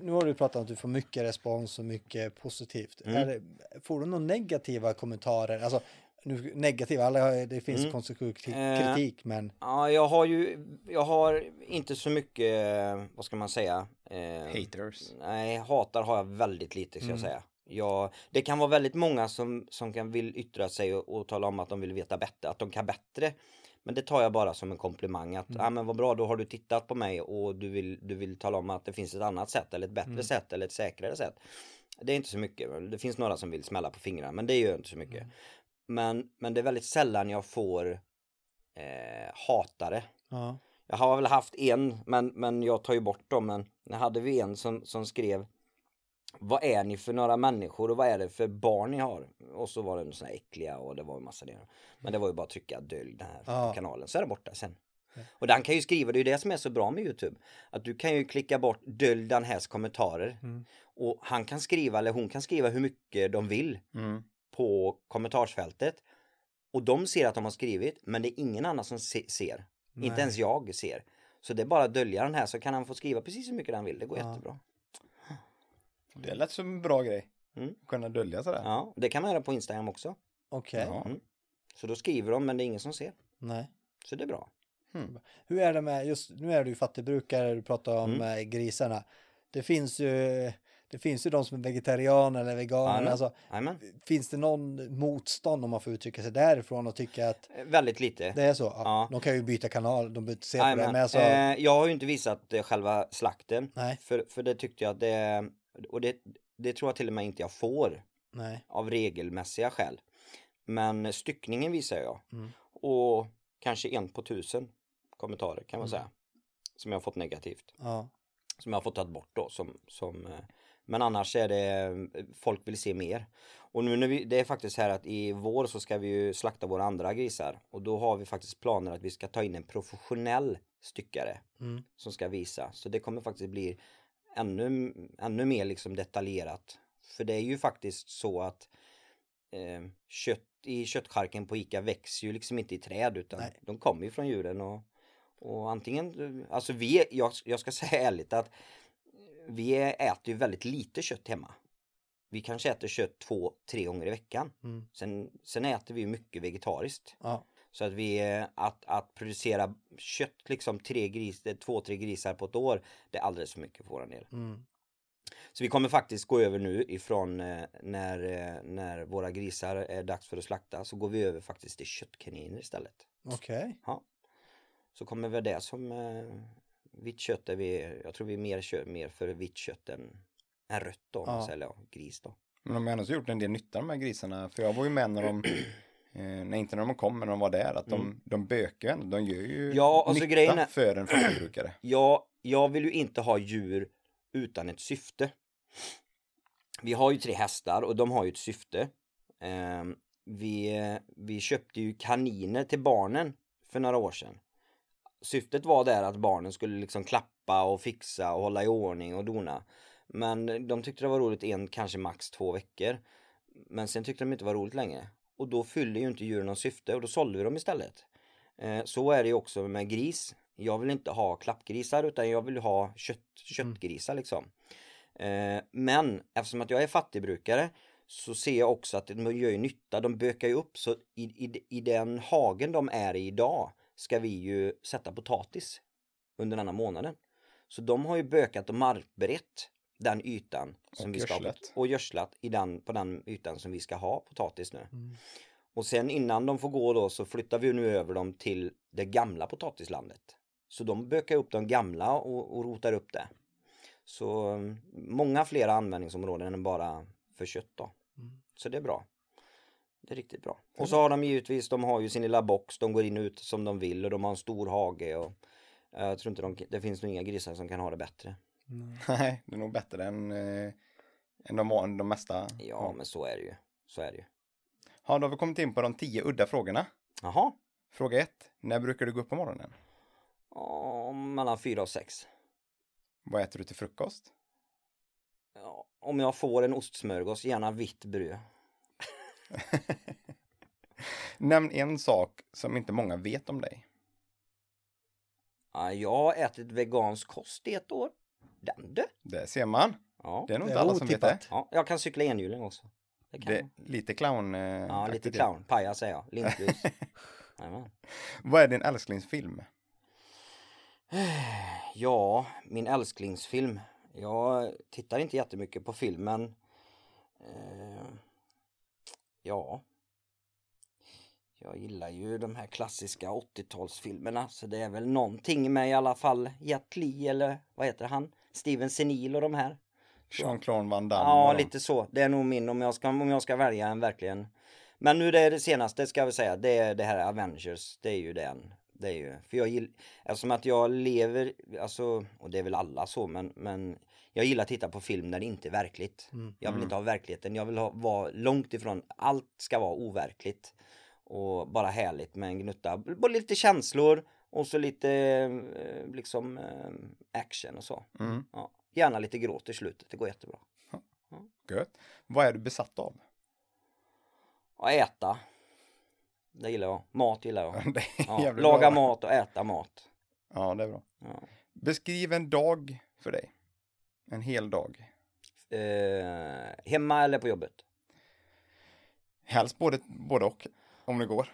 nu har du pratat om att du får mycket respons och mycket positivt. Mm. Är det, får du några negativa kommentarer? Alltså, nu, negativa, alla, det finns Mm. konstruktiv kritik, Eh, kritik, men Ja, jag har ju, jag har inte så mycket, vad ska man säga? Eh, Haters. Nej, hatar har jag väldigt lite ska Mm. jag säga. Jag, det kan vara väldigt många som, som kan vill yttra sig och, och tala om att de vill veta bättre, att de kan bättre. Men det tar jag bara som en komplimang att, Mm. ja men vad bra, då har du tittat på mig och du vill, du vill tala om att det finns ett annat sätt eller ett bättre Mm. sätt eller ett säkrare sätt. Det är inte så mycket, det finns några som vill smälla på fingrarna men det gör inte så mycket. Mm. Men, men det är väldigt sällan jag får eh, hatare. ja. Jag har väl haft en, men, men jag tar ju bort dem. Men nu hade vi en som, som skrev Vad är ni för några människor och vad är det för barn ni har? Och så var det såna här äckliga och det var en massa det. Men det var ju bara att trycka dölj den här Ja. kanalen så är det borta sen. Ja. Och den kan ju skriva, det är ju det som är så bra med Youtube. Att du kan ju klicka bort dölj den här kommentarer. Mm. Och han kan skriva eller hon kan skriva hur mycket de vill Mm. På kommentarsfältet. Och de ser att de har skrivit men det är ingen annan som se- ser. Nej. Inte ens jag ser. Så det är bara att dölja den här så kan han få skriva precis hur mycket han vill. Det går Ja. jättebra. Det lät som en bra grej. Mm. Kunna dölja sådär. Ja, det kan man göra på Instagram också. Okej, Ja. Så då skriver de men det är ingen som ser. nej. Så det är bra. Hur är det med, just nu är du ju fattigbrukare, du pratar om Mm. eh, grisarna. Det finns ju, det finns ju de som är vegetarianer eller veganer. Alltså, finns det någon motstånd om man får uttrycka sig därifrån och tycka att Eh, Väldigt lite. det är så? Ja, Ja. De kan ju byta kanal, de inte se på det. Men alltså, eh, jag har ju inte visat eh, själva slakten. nej, För, för det tyckte jag att det, och det, det tror jag till och med inte jag får nej. av regelmässiga skäl. Men styckningen visar jag. Mm. Och kanske en på tusen kommentarer kan man Mm. säga. Som jag har fått negativt. Ja, Som jag har fått ta bort då. Som, som, eh, men annars är det, folk vill se mer. Och nu när vi, det är faktiskt här att i vår så ska vi ju slakta våra andra grisar. Och då har vi faktiskt planer att vi ska ta in en professionell styckare. mm. Som ska visa. Så det kommer faktiskt bli ännu, ännu mer liksom detaljerat. För det är ju faktiskt så att eh, kött i köttcharken på ICA växer ju liksom inte i träd utan Nej. de kommer ju från djuren och, och antingen, alltså vi, jag, jag ska säga ärligt att vi äter ju väldigt lite kött hemma. Vi kanske äter kött två, tre gånger i veckan. Mm. Sen, sen äter vi mycket vegetariskt. ja, Så att vi, att, att producera kött liksom tre gris, eh, två, tre grisar på ett år, det är alldeles för mycket för våran del. mm. Så vi kommer faktiskt gå över nu ifrån eh, när, eh, när våra grisar är dags för att slakta så går vi över faktiskt till köttkaniner istället. okej. Så kommer väl det som vitt kött är vi, jag tror vi är mer, kö, mer för vitt kött än, än rött då, Ja. eller ja, gris då. Men de har ändå gjort en del nytta de här grisarna. För jag var ju med när de, eh, nej inte när de kom, men när de var där. Att de, Mm. de bökar ändå. De gör ju Ja, alltså nytta grejen är- för en fattigbrukare. Jag, jag vill ju inte ha djur utan ett syfte. Vi har ju tre hästar och de har ju ett syfte. Ehm, vi, vi köpte ju kaniner till barnen för några år sedan. Syftet var där att barnen skulle liksom klappa och fixa och hålla i ordning och dona. Men de tyckte det var roligt en, kanske max två veckor. Men sen tyckte de inte det var roligt längre. Och då fyllde ju inte djuren något syfte och då sålde vi dem istället. Eh, Så är det ju också med gris. Jag vill inte ha klappgrisar utan jag vill ha kött, köttgrisar liksom. Eh, Men eftersom att jag är fattigbrukare så ser jag också att de gör ju nytta. De bökar ju upp så i, i, i den hagen de är i idag ska vi ju sätta potatis under denna månaden. Så de har ju bökat och markberett den ytan som Och vi ska ha gödslat. och gödslat i den, på den ytan som vi ska ha potatis nu. Mm. Och sen innan de får gå då så flyttar vi nu över dem till det gamla potatislandet. Så de bökar upp de gamla och, och rotar upp det. Så mm, många fler användningsområden än bara för kött då. Så det är bra. Det är riktigt bra. Och så har de givetvis, de har ju sin lilla box, de går in och ut som de vill och de har en stor hage och eh, jag tror inte de, det finns nog inga grisar som kan ha det bättre. Nej, det är nog bättre än, eh, än de, de mesta. Ja, men så är det ju. Så är det ju. Ja, då har vi kommit in på de tio udda frågorna. Jaha. Fråga ett. När brukar du gå upp på morgonen? Ja, mellan fyra och sex. Vad äter du till frukost? Ja, om jag får en ostsmörgås, gärna vitt bröd. Nämn en sak som inte många vet om dig. Ja, jag har ätit vegansk kost i ett år. Den du. Det ser man. Ja. Det är nog inte är alla som vet det. ja, jag kan cykla enhjuling också. Det kan det jag. är lite clown. Eh, Ja, lite clown. Pajas säger jag. Vad är din älsklingsfilm? Ja, min älsklingsfilm. Jag tittar inte jättemycket på filmen. Eh, ja. Jag gillar ju de här klassiska 80-talsfilmerna så det är väl någonting med i alla fall Jet Li eller vad heter han? Steven Senil och de här. Jean-Claude Van Damme? Ja, lite så. Det är nog min om jag ska, om jag ska välja en verkligen. Men nu det är det senaste ska vi säga. Det är det här Avengers. Det är ju den. Det är ju, för jag gillar, eftersom att jag lever, alltså, och det är väl alla så, men, men jag gillar att titta på film när det inte är verkligt. Jag vill inte ha verkligheten, jag vill ha, vara långt ifrån, allt ska vara overkligt. Och bara härligt med en gnutta, bara lite känslor och så lite eh, liksom eh, action och så. Mm, Ja. Gärna lite gråt i slutet, det går jättebra. gött. Vad är du besatt av? Och äta. Det gillar jag. Mat gillar jag. Ja, laga bra. mat och äta mat. Ja, det är bra. Beskriv en dag för dig. En hel dag. Eh, hemma eller på jobbet? Helst både, både och, om det går.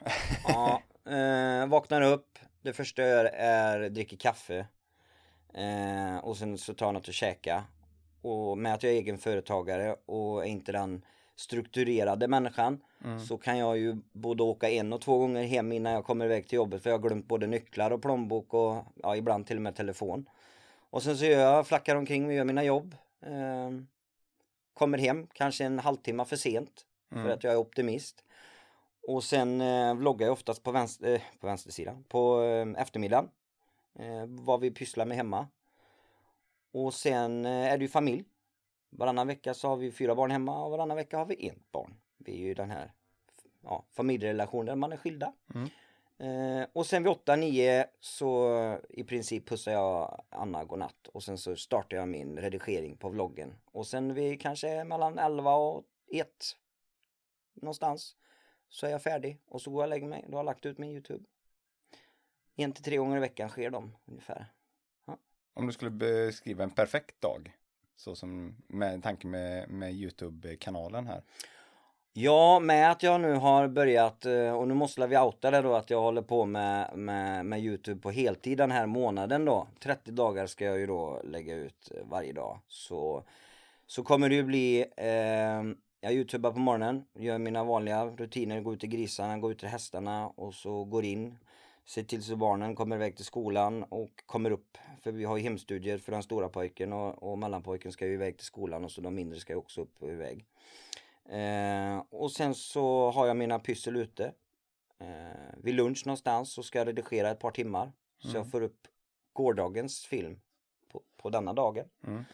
Ja, eh, vaknar upp. Det första jag gör är dricker kaffe. Eh, och sen så tar jag något att käka. Och med att jag är egen företagare och är inte den strukturerade människan så kan jag ju både åka en och två gånger hem innan jag kommer iväg till jobbet för jag har glömt både nycklar och plånbok och ja, ibland till och med telefon. Och sen så gör jag, flackar omkring och gör mina jobb. Eh, kommer hem kanske en halvtimme för sent för att jag är optimist. Och sen eh, vloggar jag oftast på, vänster, eh, på vänstersidan, på eh, eftermiddagen. Eh, vad vi pysslar med hemma. Och sen eh, är det ju familj. Varannan vecka så har vi fyra barn hemma och varannan vecka har vi ett barn. Vi är ju den här ja, familjerelationen där man är skilda. Eh, och sen vid 8-9 så i princip pussar jag Anna godnatt och sen så startar jag min redigering på vloggen. Och sen vid kanske mellan 11 och 1 någonstans så är jag färdig och så går jag och lägger mig. Då har jag lagt ut min Youtube. En till tre gånger i veckan sker de ungefär. Om du skulle beskriva en perfekt dag. Så som med tanke med, med Youtube-kanalen här. Ja, med att jag nu har börjat, eh, och nu måste vi outa det då, att jag håller på med, med, med Youtube på heltid den här månaden då. 30 dagar ska jag ju då lägga ut eh, varje dag. Så, så kommer det ju bli, eh, jag youtubar på morgonen, gör mina vanliga rutiner, går ut till grisarna, går ut till hästarna och så går in. Ser till så barnen kommer iväg till skolan och kommer upp. För vi har ju hemstudier för den stora pojken och, och mellanpojken ska ju iväg till skolan och så de mindre ska ju också upp och iväg. Eh, och sen så har jag mina pyssel ute. Eh, vid lunch någonstans så ska jag redigera ett par timmar. Så jag får upp gårdagens film på, på denna dagen. Mm.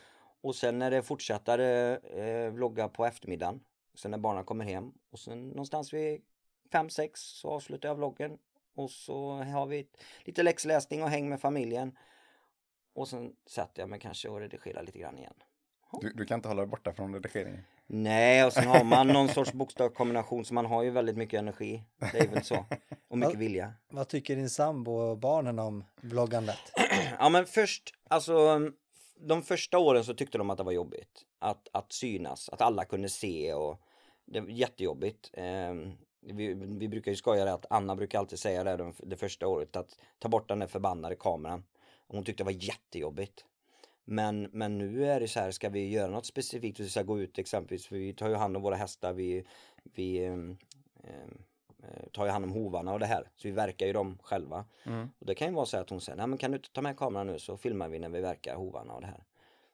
Och sen är det fortsättare eh, vlogga på eftermiddagen. Sen när barnen kommer hem. Och sen någonstans vid 5-6 så avslutar jag vloggen. Och så har vi lite läxläsning och häng med familjen. Och sen sätter jag mig kanske och redigerar lite grann igen. Du, du kan inte hålla dig borta från redigeringen. Nej, och sen har man någon sorts bokstavskombination så man har ju väldigt mycket energi. Det är väl så. Och mycket vilja. Vad tycker din sambo och barnen om vloggandet? Ja men först, alltså de första åren så tyckte de att det var jobbigt. Att, att synas, att alla kunde se och det var jättejobbigt. Eh, vi, vi brukar ju skoja det att Anna brukar alltid säga det de, det första året att ta bort den där förbannade kameran. Hon tyckte det var jättejobbigt. Men, men nu är det så här, ska vi göra något specifikt, vi ska gå ut exempelvis, för vi tar ju hand om våra hästar, vi, vi ehm, ehm, eh, tar ju hand om hovarna och det här. Så vi verkar ju dem själva. Mm. Och det kan ju vara så att hon säger, nej men kan du inte ta med kameran nu så filmar vi när vi verkar hovarna och det här.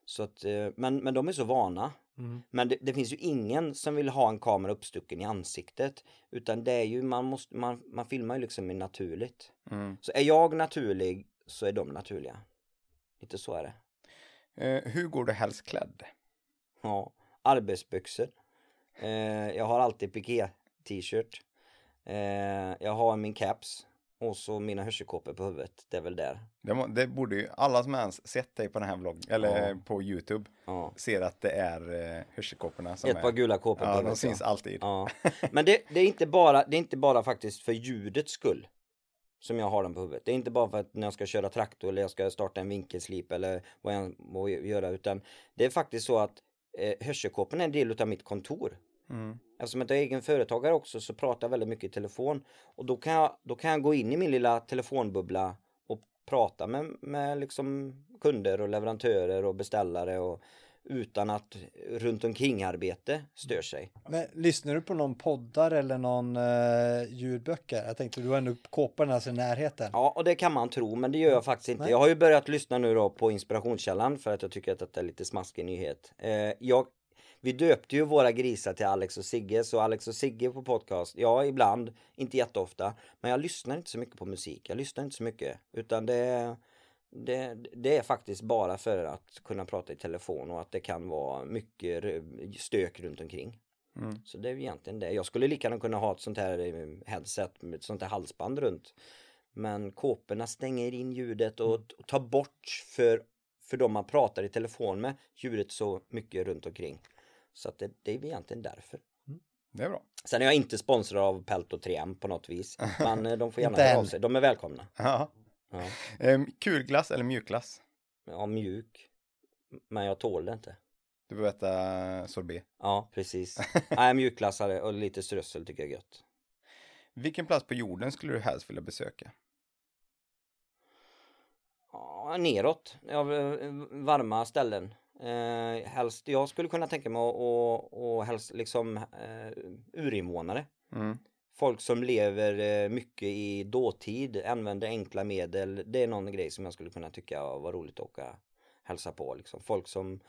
Så att, eh, men, men de är så vana. Mm. Men det, det finns ju ingen som vill ha en kamera uppstucken i ansiktet. Utan det är ju, man måste, man, man filmar ju liksom naturligt. Mm. Så är jag naturlig så är de naturliga. Lite så är det. Eh, hur går du helst klädd? Ja, arbetsbyxor. Eh, jag har alltid piké-t-shirt. Eh, jag har min caps. Och så mina hörselkåpor på huvudet. Det är väl där. Det, må, det borde ju alla som ens sett dig på den här vloggen, eller Ja. på Youtube, Ja. ser att det är eh, hörselkåporna som Ett är... par gula kåpor Ja, de syns alltid. Ja. Men det, det, är inte bara, det är inte bara faktiskt för ljudets skull. Som jag har den på huvudet. Det är inte bara för att när jag ska köra traktor eller jag ska starta en vinkelslip eller vad jag må göra. Utan det är faktiskt så att eh, hörselkåporna är en del av mitt kontor. Mm. Eftersom jag är egen företagare också så pratar jag väldigt mycket i telefon. Och då kan jag, då kan jag gå in i min lilla telefonbubbla och prata med, med liksom kunder och leverantörer och beställare och utan att runt omkring arbete stör sig. Men lyssnar du på någon poddar eller någon uh, ljudböcker? Jag tänkte du har ändå kåpan alltså i närheten. Ja, och det kan man tro, men det gör jag faktiskt inte. Nej. Jag har ju börjat lyssna nu då på inspirationskällan för att jag tycker att detta är lite smaskig nyhet. Eh, jag, vi döpte ju våra grisar till Alex och Sigge, så Alex och Sigge på podcast, ja ibland, inte jätteofta, men jag lyssnar inte så mycket på musik. Jag lyssnar inte så mycket, utan det, det, det är faktiskt bara för att kunna prata i telefon och att det kan vara mycket stök runt omkring. Mm. Så det är egentligen det. Jag skulle lika gärna kunna ha ett sånt här eh, headset med ett sånt här halsband runt. Men kåporna stänger in ljudet och, och tar bort för, för de man pratar i telefon med ljudet så mycket runt omkring. Så att det, det är egentligen därför. Det är bra. Sen är jag inte sponsrad av Pelto 3M på något vis. Men eh, de får gärna höra av sig. De är välkomna. Ja. Ja. Ehm, kulglass eller mjukglass? ja, mjuk. Men jag tål det inte. Du får äta sorbet. Ja, precis. Nej, mjukglassare och lite strössel tycker jag är gött. Vilken plats på jorden skulle du helst vilja besöka? Ja, neråt. Ja, varma ställen. Eh, helst, jag skulle kunna tänka mig att och, och helst liksom eh, urinvånare. Mm. Folk som lever eh, mycket i dåtid, använder enkla medel. Det är någon grej som jag skulle kunna tycka var roligt att åka hälsa på. Liksom. Folk som,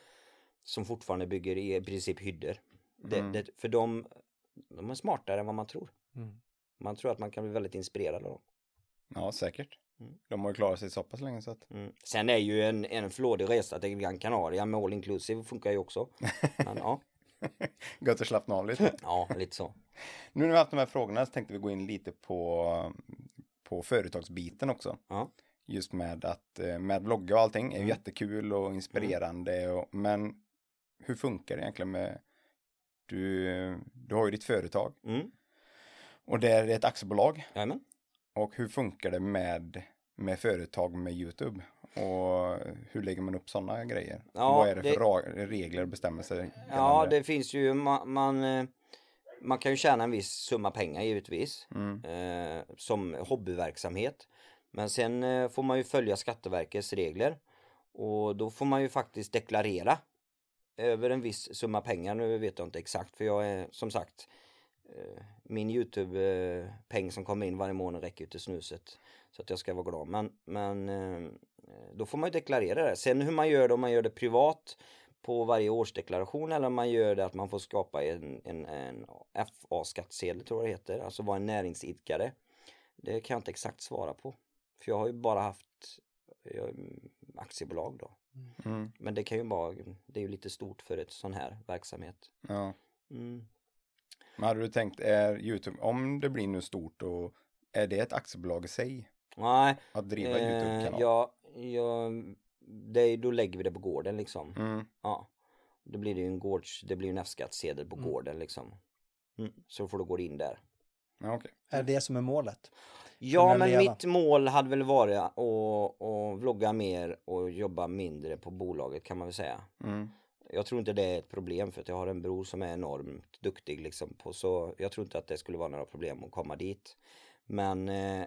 som fortfarande bygger i princip hyddor. Det, Mm. det, för de, de är smartare än vad man tror. Mm. Man tror att man kan bli väldigt inspirerad av dem. Ja, säkert. Mm. De har ju klarat sig så pass länge så att... Mm. Sen är ju en, en flådig resa till Gran Canaria med all inclusive funkar ju också. Men ja, Gött att slappna av lite. ja lite så. Nu när vi har haft de här frågorna så tänkte vi gå in lite på, på företagsbiten också. Ja. Just med att eh, med vlogga och allting är Mm. jättekul och inspirerande. Och, men hur funkar det egentligen med du, du har ju ditt företag Mm. och det är ett aktiebolag. Jajamän. Och hur funkar det med, med företag med YouTube? Och hur lägger man upp sådana grejer? Ja, Vad är det för det- regler och bestämmelser? Ja, det finns ju, man, man, eh, man kan ju tjäna en viss summa pengar givetvis. Mm. Eh, som hobbyverksamhet. Men sen eh, får man ju följa Skatteverkets regler. Och då får man ju faktiskt deklarera över en viss summa pengar. Nu vet jag inte exakt för jag är som sagt eh, min Youtube-peng som kommer in varje månad räcker ju till snuset. Så att jag ska vara glad. Men, men eh, då får man ju deklarera det. Sen hur man gör det, om man gör det privat på varje årsdeklaration eller om man gör det att man får skapa en, en, en FA-skattsedel tror jag det heter. Alltså vara en näringsidkare. Det kan jag inte exakt svara på. För jag har ju bara haft jag, aktiebolag då. Mm. Men det kan ju vara, det är ju lite stort för ett sån här verksamhet. Ja. Mm. Men hade du tänkt, är YouTube, om det blir nu stort och är det ett aktiebolag i sig? Nej, Att driva eh, YouTube-kanal? ja, ja, det, då lägger vi det på gården liksom. Mm. Ja. Då blir det ju en gårds, det blir ju en F-skattsedel på Mm. gården liksom. Mm. Så då får du gå in där. Ja, okej. Är det som är målet? Ja men leva. mitt mål hade väl varit att, att vlogga mer och jobba mindre på bolaget kan man väl säga. Mm. Jag tror inte det är ett problem för att jag har en bror som är enormt duktig liksom på så jag tror inte att det skulle vara några problem att komma dit. Men eh,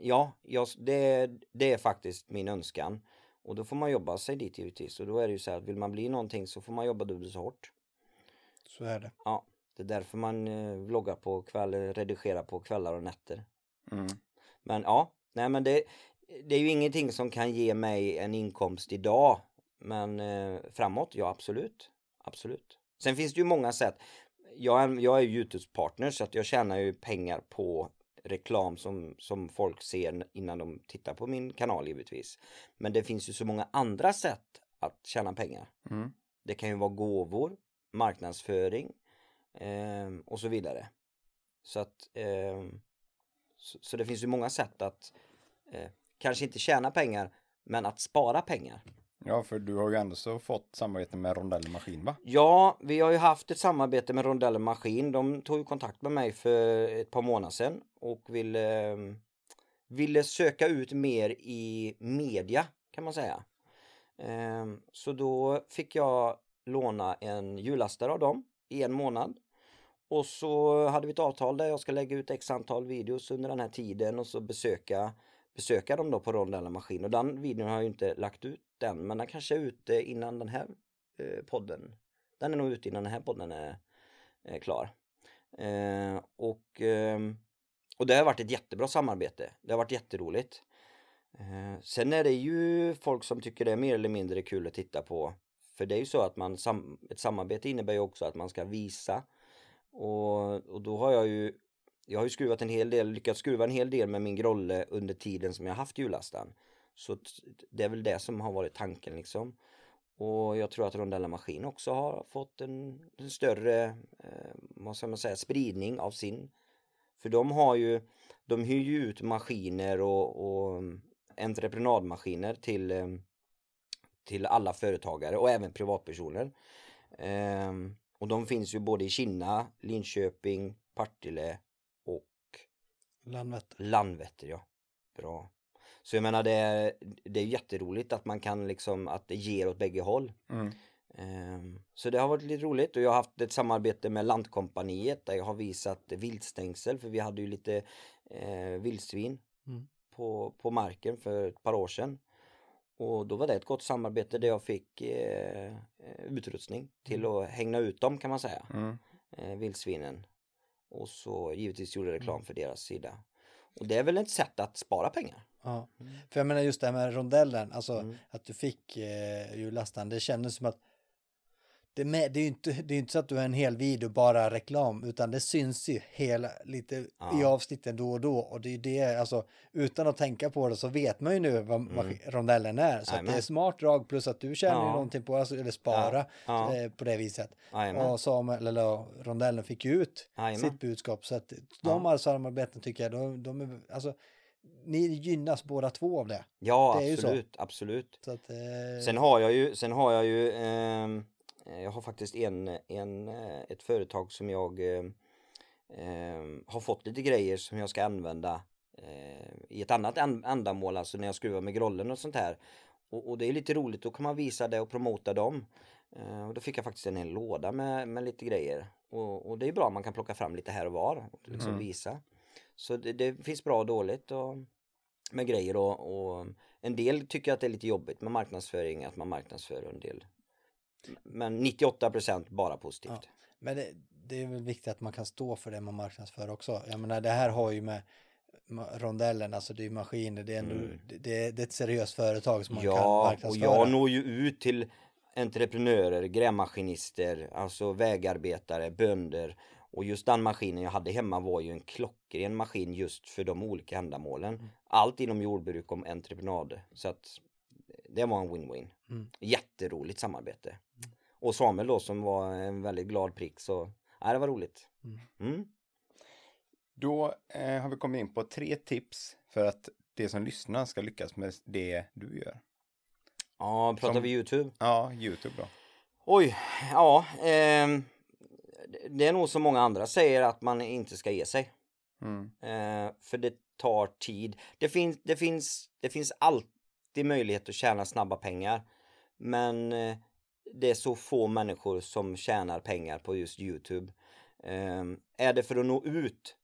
ja, jag, det, det är faktiskt min önskan. Och då får man jobba sig dit givetvis. Och då är det ju så här att vill man bli någonting så får man jobba dubbelt så hårt. Så är det. Ja. Det är därför man eh, vloggar på kvällar, redigerar på kvällar och nätter. Mm. Men ja, nej men det, det är ju ingenting som kan ge mig en inkomst idag. Men eh, framåt, ja absolut. Absolut. Sen finns det ju många sätt. Jag är, jag är Youtube-partner så att jag tjänar ju pengar på reklam som, som folk ser innan de tittar på min kanal givetvis. Men det finns ju så många andra sätt att tjäna pengar. Mm. Det kan ju vara gåvor, marknadsföring eh, och så vidare. Så att eh, så, så, det finns ju många sätt att eh, kanske inte tjäna pengar men att spara pengar. Ja, för du har ju ändå så fått samarbete med Rondell Maskin va? Ja, vi har ju haft ett samarbete med Rondell Maskin. De tog ju kontakt med mig för ett par månader sedan och ville, eh, ville söka ut mer i media kan man säga. Eh, så då fick jag låna en hjullastare av dem i en månad. Och så hade vi ett avtal där jag ska lägga ut x antal videos under den här tiden och så besöka besöka dem då på Rondella Maskin och den videon har jag ju inte lagt ut än men den kanske är ute innan den här eh, podden. Den är nog ute innan den här podden är, är klar. Eh, och, eh, och det har varit ett jättebra samarbete. Det har varit jätteroligt. Eh, sen är det ju folk som tycker det är mer eller mindre kul att titta på. För det är ju så att man, sam, ett samarbete innebär ju också att man ska visa. Och, och då har jag ju jag har ju skruvat en hel del, lyckats skruva en hel del med min grolle under tiden som jag haft hjullastaren. Så det är väl det som har varit tanken liksom. Och jag tror att Rondella Maskin också har fått en, en större, eh, vad ska man säga, spridning av sin. För de har ju, de hyr ju ut maskiner och, och mm, entreprenadmaskiner till, eh, till alla företagare och även privatpersoner. Eh, och de finns ju både i Kina, Linköping, Partille Landvetter. Landvetter, ja. Bra. Så jag menar det är, det är jätteroligt att man kan liksom, att det ger åt bägge håll. Mm. Um, så det har varit lite roligt och jag har haft ett samarbete med Lantkompaniet där jag har visat viltstängsel för vi hade ju lite eh, vildsvin mm. på, på marken för ett par år sedan. Och då var det ett gott samarbete där jag fick eh, utrustning till mm. att hänga ut dem kan man säga. Mm. Eh, vildsvinen. Och så givetvis gjorde reklam mm. för deras sida. Och det är väl ett sätt att spara pengar. Ja, mm. för jag menar just det här med rondellen, alltså mm. att du fick eh, hjullastaren, det kändes som att det, med, det är ju inte, det är inte så att du har en hel video bara reklam utan det syns ju hela lite ja. i avsnitten då och då och det är det alltså utan att tänka på det så vet man ju nu vad, mm. rondellen är så att det är smart drag plus att du tjänar ja. ju någonting på alltså, eller spara ja. eh, på det viset Amen. och Samuel eller rondellen fick ju ut Amen. sitt budskap så att de ja. samarbeten tycker jag de, de är alltså ni gynnas båda två av det. Ja, det absolut, absolut. Att, eh... Sen har jag ju, sen har jag ju Eh, jag har faktiskt en, en, eh, ett företag som jag eh, eh, har fått lite grejer som jag ska använda eh, i ett annat ändamål, alltså när jag skruvar med grollen och sånt här. Och, och, det är lite roligt, då kan man visa det och promota dem. Eh, och då fick jag faktiskt en hel låda med, med lite grejer. Och, och, det är bra, man kan plocka fram lite här och var och liksom mm. visa. Så det, det, finns bra och dåligt och, med grejer och, och en del tycker att det är lite jobbigt med marknadsföring, att man marknadsför en del men 98% bara positivt. Ja, men det, det, är väl viktigt att man kan stå för det man marknadsför också. Jag menar det här har ju med rondellen, alltså det är maskiner, det är, ändå, mm. det, det, är ett seriöst företag som man ja, kan marknadsföra. Ja, och jag når ju ut till entreprenörer, grävmaskinister, alltså vägarbetare, bönder. Och just den maskinen jag hade hemma var ju en klockren maskin just för de olika ändamålen. Mm. Allt inom jordbruk och entreprenad. Så att det var en win-win. Mm. Jätteroligt samarbete. Och Samuel då som var en väldigt glad prick så, ja det var roligt. Mm. mm. Då eh, har vi kommit in på tre tips för att det som lyssnar ska lyckas med det du gör. Ja, pratar som, vi Youtube? Ja, Youtube då. Oj, ja. Eh, det är nog som många andra säger att man inte ska ge sig. Mm. Eh, för det tar tid. Det finns, det finns, det finns allt alltid möjlighet att tjäna snabba pengar. Men eh, det är så få människor som tjänar pengar på just Youtube. Ehm, är det för att nå ut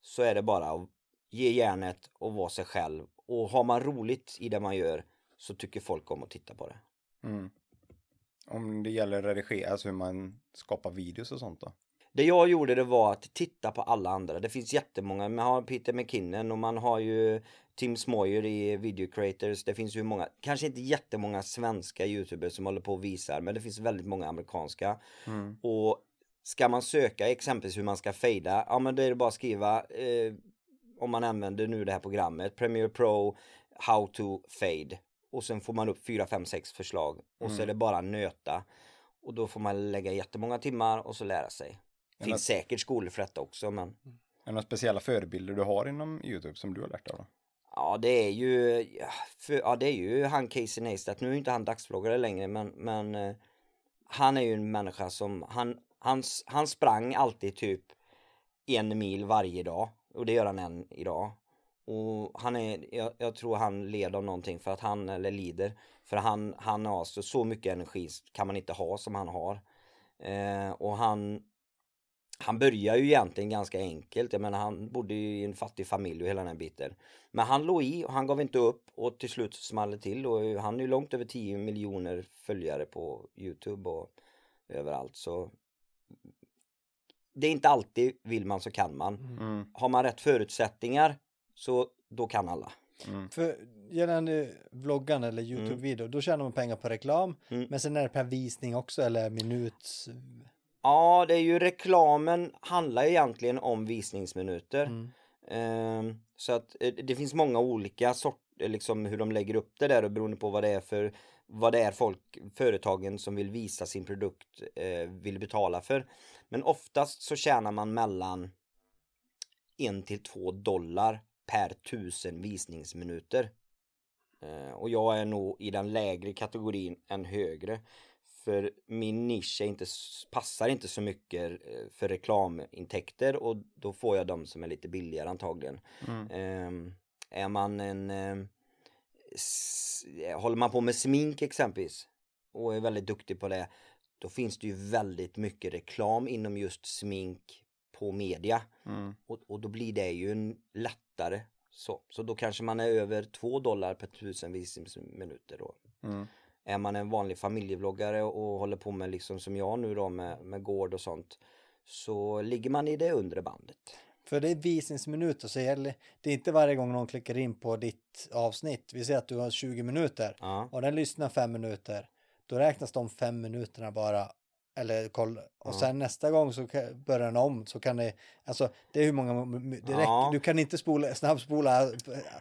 så är det bara att ge järnet och vara sig själv. Och har man roligt i det man gör så tycker folk om att titta på det. Mm. Om det gäller redigera, alltså hur man skapar videos och sånt då? Det jag gjorde det var att titta på alla andra. Det finns jättemånga. Man har Peter McKinnon och man har ju Tim Smoyer i Video Creators. Det finns ju många, kanske inte jättemånga svenska youtubers som håller på och visar men det finns väldigt många amerikanska. Mm. Och ska man söka exempelvis hur man ska fejda, ja men då är det bara att skriva eh, om man använder nu det här programmet, Premiere Pro, How to Fade. Och sen får man upp 4, 5, 6 förslag och så är det bara nöta. Och då får man lägga jättemånga timmar och så lära sig. Det finns säkert skolor för detta också men Är det några speciella förebilder du har inom YouTube som du har lärt dig av? Ja det är ju, ja, för, ja det är ju han Casey Neistat, nu är ju inte han dagsvloggare längre men, men eh, han är ju en människa som, han, han, han sprang alltid typ en mil varje dag och det gör han än idag. Och han är, jag, jag tror han led av någonting för att han, eller lider, för han, han har så, så mycket energi kan man inte ha som han har. Eh, och han, han börjar ju egentligen ganska enkelt, jag menar han bodde ju i en fattig familj och hela den här biten. Men han låg i och han gav inte upp och till slut så small det till och han är ju långt över 10 miljoner följare på Youtube och överallt så det är inte alltid vill man så kan man. Mm. Har man rätt förutsättningar så då kan alla. För gällande vloggan eller YouTube-video, då tjänar man pengar på reklam. Mm. Men sen är det per visning också eller minut. Ja, det är ju reklamen handlar egentligen om visningsminuter. Mm. Ehm, så att eh, det finns många olika sorter, liksom hur de lägger upp det där och beroende på vad det är för vad det är folk, företagen som vill visa sin produkt eh, vill betala för. Men oftast så tjänar man mellan en till två dollar per tusen visningsminuter. Eh, och jag är nog i den lägre kategorin än högre. För min nisch inte, passar inte så mycket eh, för reklamintäkter och då får jag de som är lite billigare antagligen. Mm. Ehm, är man en... s- håller man på med smink exempelvis och är väldigt duktig på det då finns det ju väldigt mycket reklam inom just smink på media Mm. och, och då blir det ju en lättare så. Så då kanske man är över 2 dollar per tusen visningsminuter då. Mm. Är man en vanlig familjevloggare och håller på med liksom som jag nu då med, med gård och sånt så ligger man i det undre bandet. För det är visningsminuter så gäller det är inte varje gång någon klickar in på ditt avsnitt. Vi säger att du har 20 minuter Ja. och den lyssnar 5 minuter. Då räknas de 5 minuterna bara. Eller koll. Och Ja. sen nästa gång så börjar den om så kan det, alltså det är hur många, det räcker, Ja. du kan inte spola, snabbspola.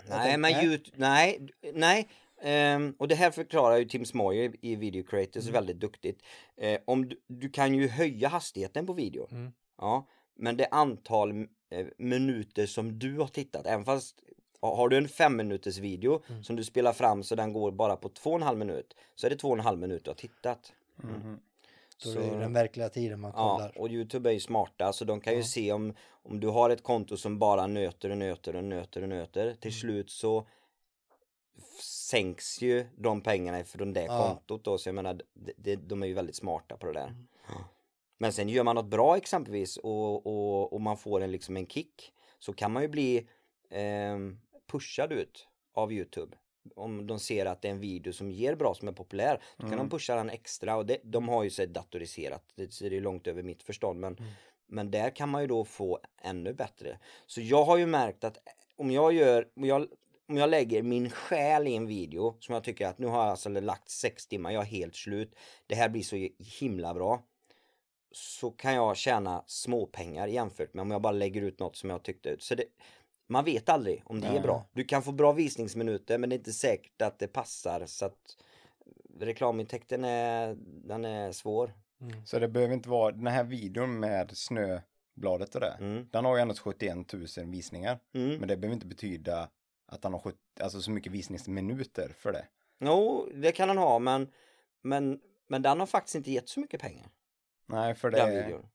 Nej men Yout- nej, nej. Ehm, och det här förklarar ju Tim Smoyer i Video Creators Mm. väldigt duktigt. Eh, om du, du kan ju höja hastigheten på video. Mm. Ja, men det antal eh, minuter som du har tittat, även fast har du en fem minuters video Mm. som du spelar fram så den går bara på två och en halv minut så är det två och en halv minut du har tittat. Mhm. Då är det den verkliga tiden man Ja, kollar. och Youtube är ju smarta så de kan ju Ja. se om, om du har ett konto som bara nöter och nöter och nöter och nöter. Mm. Till slut så sänks ju de pengarna från det Ja. kontot då. Så jag menar, de, de, de är ju väldigt smarta på det där. Mm. Men sen gör man något bra exempelvis och, och, och man får en, liksom en kick. Så kan man ju bli ehm, pushad ut av Youtube. Om de ser att det är en video som ger bra, som är populär. Då kan de pusha den extra och det, de har ju sig datoriserat. Det, det är långt över mitt förstånd. Men, men där kan man ju då få ännu bättre. Så jag har ju märkt att om jag gör, om jag, om jag lägger min själ i en video som jag tycker att nu har jag alltså lagt sex timmar, jag är helt slut. Det här blir så himla bra. Så kan jag tjäna småpengar jämfört med om jag bara lägger ut något som jag tyckte. Så det, man vet aldrig om det är Nej. bra. Du kan få bra visningsminuter men det är inte säkert att det passar. Så att reklamintäkten är, den är svår. Så det behöver inte vara, den här videon med snöbladet och det, Mm. den har ju endast 71 000 visningar. Mm. Men det behöver inte betyda att han har 70, alltså så mycket visningsminuter för det. Jo, det kan han ha men, men, men den har faktiskt inte gett så mycket pengar. Nej, för Den det... videon.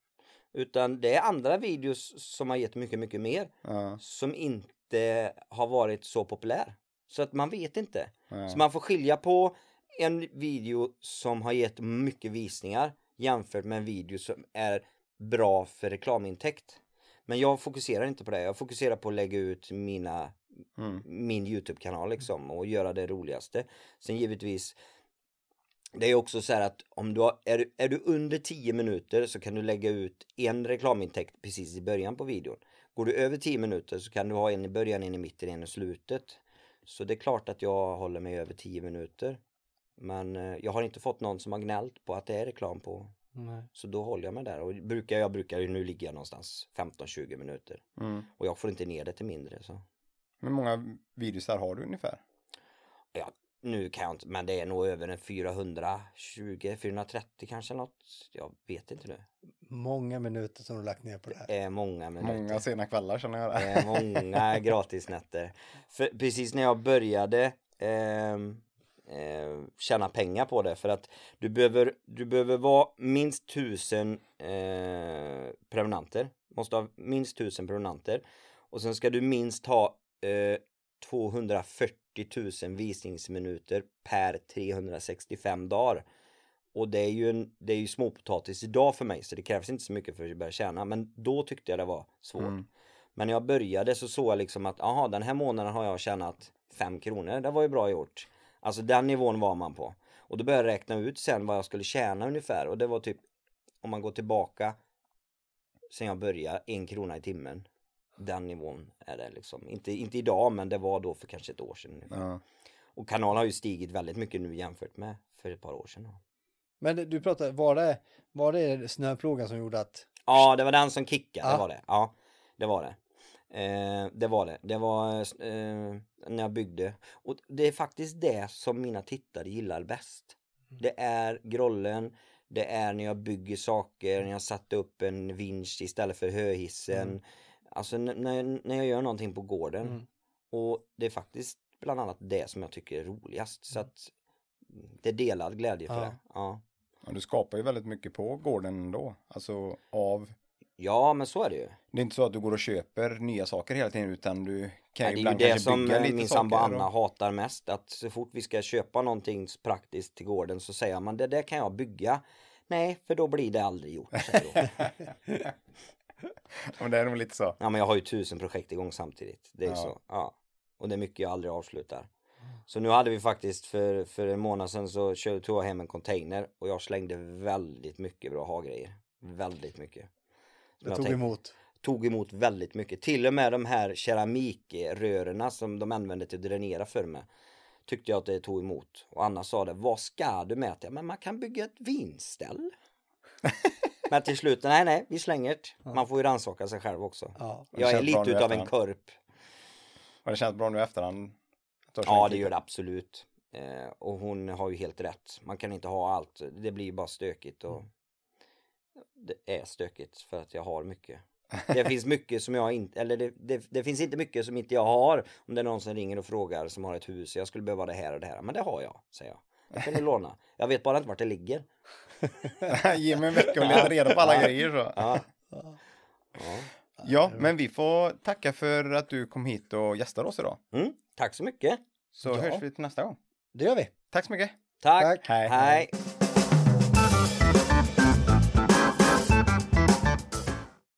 Utan det är andra videos som har gett mycket, mycket mer. Ja, Som inte har varit så populär. Så att man vet inte. ja. Så man får skilja på en video som har gett mycket visningar jämfört med en video som är bra för reklamintäkt. Men jag fokuserar inte på det. Jag fokuserar på att lägga ut mina, Mm. min Youtube-kanal liksom och göra det roligaste. Sen givetvis det är också så här att om du har, är, är du under 10 minuter så kan du lägga ut en reklamintäkt precis i början på videon. Går du över 10 minuter så kan du ha en i början, en i mitten, en i slutet. Så det är klart att jag håller mig över 10 minuter. Men eh, jag har inte fått någon som har gnällt på att det är reklam på. Nej. Så då håller jag mig där. Och brukar, jag brukar ju nu ligga någonstans 15-20 minuter. Mm. Och jag får inte ner det till mindre. Så. Hur många videosar har du ungefär? Ja, nu kan jag inte, men det är nog över en 420, 430 kanske något. Jag vet inte nu. Många minuter som du lagt ner på det här. Det är många minuter. Många sena kvällar känner jag. Det är många gratisnätter. För precis när jag började ehm, eh, tjäna pengar på det för att du behöver, du behöver vara minst tusen eh, prenumeranter. Måste ha minst tusen prenumeranter. Och sen ska du minst ha eh, 240 000 visningsminuter per 365 dagar. Och det är ju, en, det är ju småpotatis idag för mig så det krävs inte så mycket för att börja tjäna. Men då tyckte jag det var svårt. Mm. Men när jag började så såg jag liksom att aha, den här månaden har jag tjänat 5 kronor. Det var ju bra gjort. Alltså den nivån var man på. Och då började jag räkna ut sen vad jag skulle tjäna ungefär. Och det var typ om man går tillbaka sen jag började en krona i timmen. Den nivån är det liksom. Inte, inte idag men det var då för kanske ett år sedan. ungefär. Ja. Och kanalen har ju stigit väldigt mycket nu jämfört med för ett par år sedan. Men du pratar, var det, var det snöplogen som gjorde att Ja, det var den som kickade, Ja. det var det. Ja, det var det. Eh, det var det. Det var eh, när jag byggde. Och det är faktiskt det som mina tittare gillar bäst. Det är grollen, det är när jag bygger saker, när jag satte upp en vinsch istället för höhissen. Mm. Alltså när, när jag gör någonting på gården. Mm. Och det är faktiskt bland annat det som jag tycker är roligast. Så att det är delad glädje för Ja. det. Ja. Ja, du skapar ju väldigt mycket på gården ändå. Alltså av ja, men så är det ju. Det är inte så att du går och köper nya saker hela tiden utan du kan Nej, ju det är ju ibland det kanske som bygga eh, lite min sambo saker. Anna Och... hatar mest. Att så fort vi ska köpa någonting praktiskt till gården så säger man det där kan jag bygga. Nej, för då blir det aldrig gjort. Men det är nog lite så. ja, men jag har ju tusen projekt igång samtidigt. Det är Ja. så. Ja. Och det är mycket jag aldrig avslutar. Så nu hade vi faktiskt för, för en månad sedan så kö- tog jag hem en container och jag slängde väldigt mycket bra ha-grejer. Väldigt mycket. Som det tog tänkte- emot? tog emot väldigt mycket. Till och med de här keramikrörerna som de använde till att dränera för mig. Tyckte jag att det tog emot. Och Anna sa det, vad ska du med? Men man kan bygga ett vinställ. Men till slut, nej nej, vi slänger det. Man får ju rannsaka sig själv också. Ja. Det Jag är lite utav en korp. Och det känns bra nu i efterhand. har Ja det gör det absolut. Eh, och hon har ju helt rätt. Man kan inte ha allt. Det blir bara stökigt och det är stökigt för att jag har mycket. Det finns mycket som jag inte, eller det, det, det finns inte mycket som inte jag har. Om det är någon som ringer och frågar som har ett hus. Jag skulle behöva det här och det här. Men det har jag, säger jag. Jag kan du låna. Jag vet bara inte vart det ligger. Ge mig en vecka och leta reda på alla grejer så. Ja. Ja. men vi får tacka för att du kom hit och gästade oss idag. Mm, tack så mycket. Så Ja. hörs vi till nästa gång. Det gör vi. Tack så mycket. Tack. Tack. Hej. Hej.